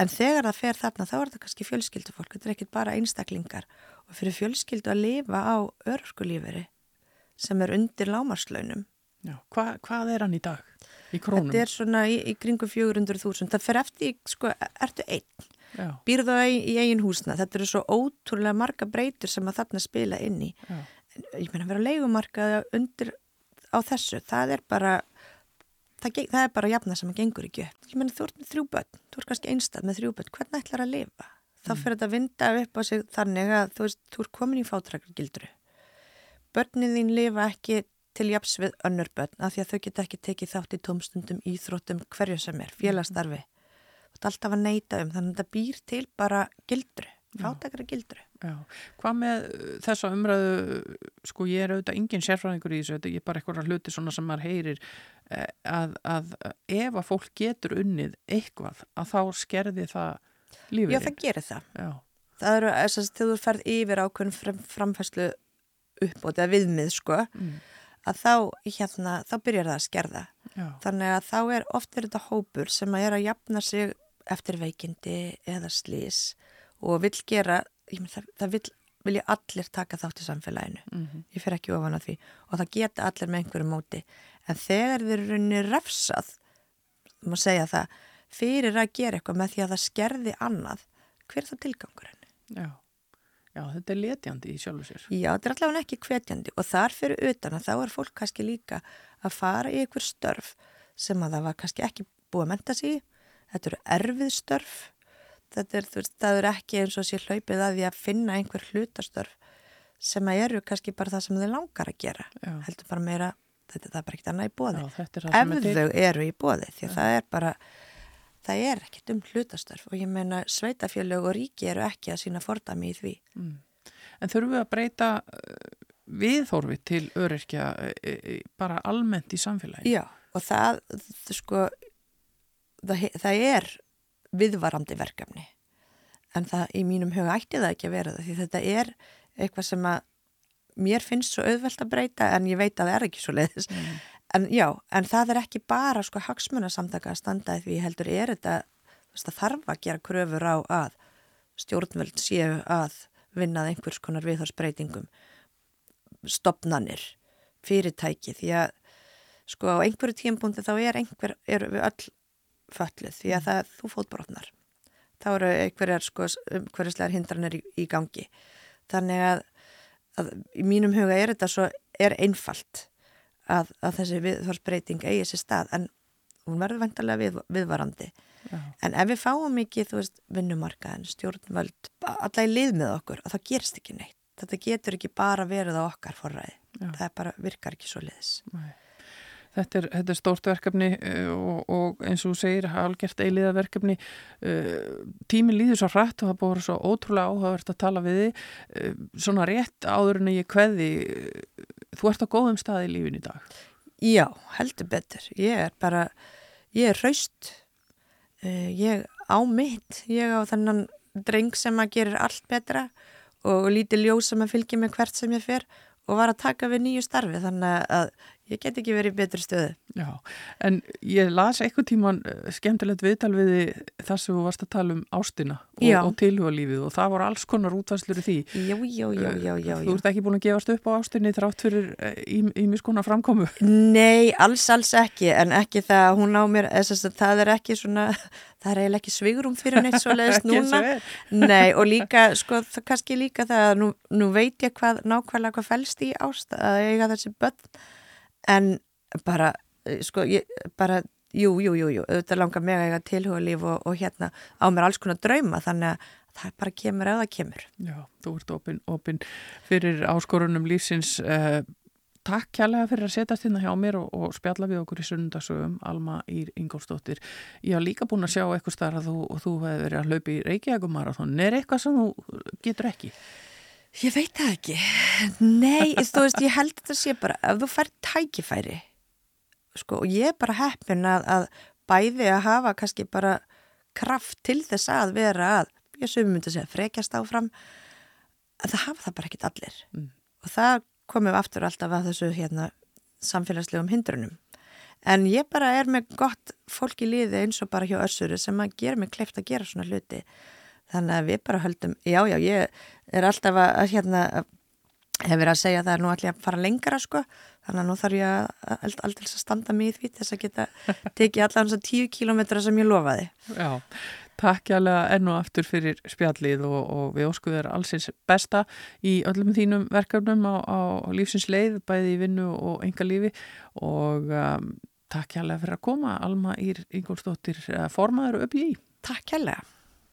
En þegar það fer þarna þá er það kannski fjölskyldufólk, þetta er ekkit bara einstaklingar og fyrir fjölskyldu að lifa á örorkulífuri sem er undir lámarslaunum. já. Hva, hvað er hann í dag? Í krónum? Þetta er svona í, í kringum 400.000. Það fer eftir, sko, ertu einn, Já, býrðu það í, í eigin húsna. Þetta eru svo ótrúlega marga breytur sem að þarna spila inn í. já. ég meina að vera leigumarkað undir á þessu, það er bara það, það er bara jafna sem að gengur ekki. Ég meina þú ert með þrjú börn þú ert kannski einstað með þrjú börn, hvernig ætlar að lifa? Þá fyrir þetta að vinda upp á sig þannig að þú veist, þú ert komin í fátrækjargildru börnin þín lifa ekki til japs við önnur börn af því að þau geta ekki tekið þátt í tómstundum íþróttum hverju sem er, félagstarfi Þú ert alltaf að neyta um þannig að þetta býr til bara gildru fátakara gildru Já, hvað með uh, þessa umræðu, sko ég er auðvitað engin sérfræðingur í þessu, þetta er ég bara eitthvað hluti svona sem maður heyrir eh, að, að ef að fólk getur unnið eitthvað, að þá skerði það lífið. Já, það gerir það. Já. Það eru, þess að þú ferð yfir ákveðin fram, framfæslu uppbótið að viðmið, sko, mm. að þá, hérna, þá byrjar það að skerða. Já. Þannig að þá er oft verið þetta hópur sem að er að jafna sig eftir veikindi eða slís og vil gera minn, það, það vil, vilja allir taka þátt í samfélaginu mm -hmm. ég fer ekki ofan að því og það geta allir með einhverju móti en þegar þeir eru raunni refsað má segja það fyrir að gera eitthvað með því að það skerði annað hver er það tilgangur henni? Já. Já, þetta er letjandi í sjálfu sér. Já, þetta er allavega ekki hvetjandi og þar fyrir utan að þá er fólk kannski líka að fara í einhver störf sem að það var kannski ekki búið að menta sig þetta eru erfið störf þetta er, veist, það er ekki eins og sé hlaupið að því að finna einhver hlutastörf sem að eru kannski bara það sem þau langar að gera Já. heldur bara meira, þetta er bara ekkert annað í bóði ef þau eru í bóði því að Já. það er bara það er ekkert um hlutastörf og ég meina sveitafjölög og ríki eru ekki að sína fordami í því mm. En þurfum við að breyta uh, viðhorfi til öryrkja uh, uh, bara almennt í samfélagi? Já, og það sko það, það er viðvarandi verkefni en það í mínum huga ætti það ekki að vera það því þetta er eitthvað sem að mér finnst svo auðvelt að breyta en ég veit að það er ekki svo leiðis mm. En já, en það er ekki bara sko hagsmunasamtaka að standa því heldur er þetta, það þarf að gera kröfur á að stjórnvöld séu að vinnað einhvers konar viðhorsbreytingum stopnanir fyrirtæki því að sko á einhverju tímpunkti þá er einhver, er við öll fölluð því að mm. það, þú fótbrotnar þá eru einhverjar sko, umhverjuslegar hindranir í, í gangi. Þannig að, að í mínum huga er þetta svo, er einfalt að, að þessi viðhorsbreyting eigi sér stað en hún verður vantarlega við, viðvarandi Já. en ef við fáum ekki, þú veist, vinnumarkaðin stjórnvöld, alla í lið með okkur og það gerst ekki neitt, þetta getur ekki bara verið á okkar forræði Já. það bara virkar ekki svo liðis Nei Þetta er, þetta er stórt verkefni uh, og, og eins og þú segir, halgert eiliða verkefni. Uh, tímin líður svo hrætt og það búið svo ótrúlega áhugavert að tala við þið. Uh, svona rétt áður en ég kveði, þú ert á góðum stað í lífin í dag. Já, heldur betur. Ég er bara, ég er hraust, ég á mitt, ég á þannan dreng sem að gerir allt betra og lítið ljós sem að fylgja mig hvert sem ég fer og var að taka við nýju starfi þannig að ég get ekki verið í betri stöðu. Já, en ég las eitthvað tíman eh, skemmtilegt viðtal við þar sem þú varst að tala um ástina og, og tilhugalífið og það voru alls konar útvæðslur í því. Já, já, já, já, já. Þú ert ekki búin að gefast upp á ástinni þrátt fyrir eh, í, í miskona framkomu? Nei, alls, alls ekki, en ekki það hún á mér, þess að það er ekki svona, [LAUGHS] það er eiginlega ekki svigurum fyrir neitt svo leiðist [LAUGHS] núna. Nei, og líka, sko, það kannski líka það að nú, nú veit ég hvað nákvæmlega hvað en bara, eh, sko, ég, bara jú, jú, jú, jú, auðvitað langar mig að eiga tilhuga líf og, og hérna á mér alls konar drauma, þannig að það bara kemur eða kemur. Já, þú ert opinn opin fyrir áskorunum lífsins eh, Takk kjærlega fyrir að setjast hérna hjá mér og, og spjalla við okkur í sunnundasögum Alma Ír Ingólfsdóttir. Ég hafa líka búin að sjá eitthvað starf að þú, þú hefur verið að hlaupa í Reykjavíkumarathon. Er eitthvað sem þú getur ekki? Ég veit það ekki. Nei, þú veist, ég held þetta sé bara, ef þú fær tækifæri, sko, og ég er bara heppin að, að bæði að hafa kannski bara kraft til þess að vera að, ég sögum myndi að segja, frekjast áfram, að það hafa það bara ekkit allir. Mm. Og það komum við aftur alltaf að þessu hérna samfélagslegum hindrunum. En ég bara er með gott fólk í liði eins og bara hjá össuru sem að gera mig kleift að gera svona hluti. Þannig að við bara höldum, já, já, ég er alltaf að, hérna, hefur að segja að það er nú allir að fara lengra, sko. Þannig að nú þarf ég að aldrei að standa mig í því þess að geta [LAUGHS] tekið allar hans að tíu kílometra sem ég lofaði. Já, takk jálega enn og aftur fyrir spjallið og, og við óskuðum þér allsins besta í öllum þínum verkefnum á, á lífsins leið, bæði í vinnu og enga lífi og um, takk jálega fyrir að koma, Alma Ír Ingólfsdóttir, formaður upp í. Takk jálega.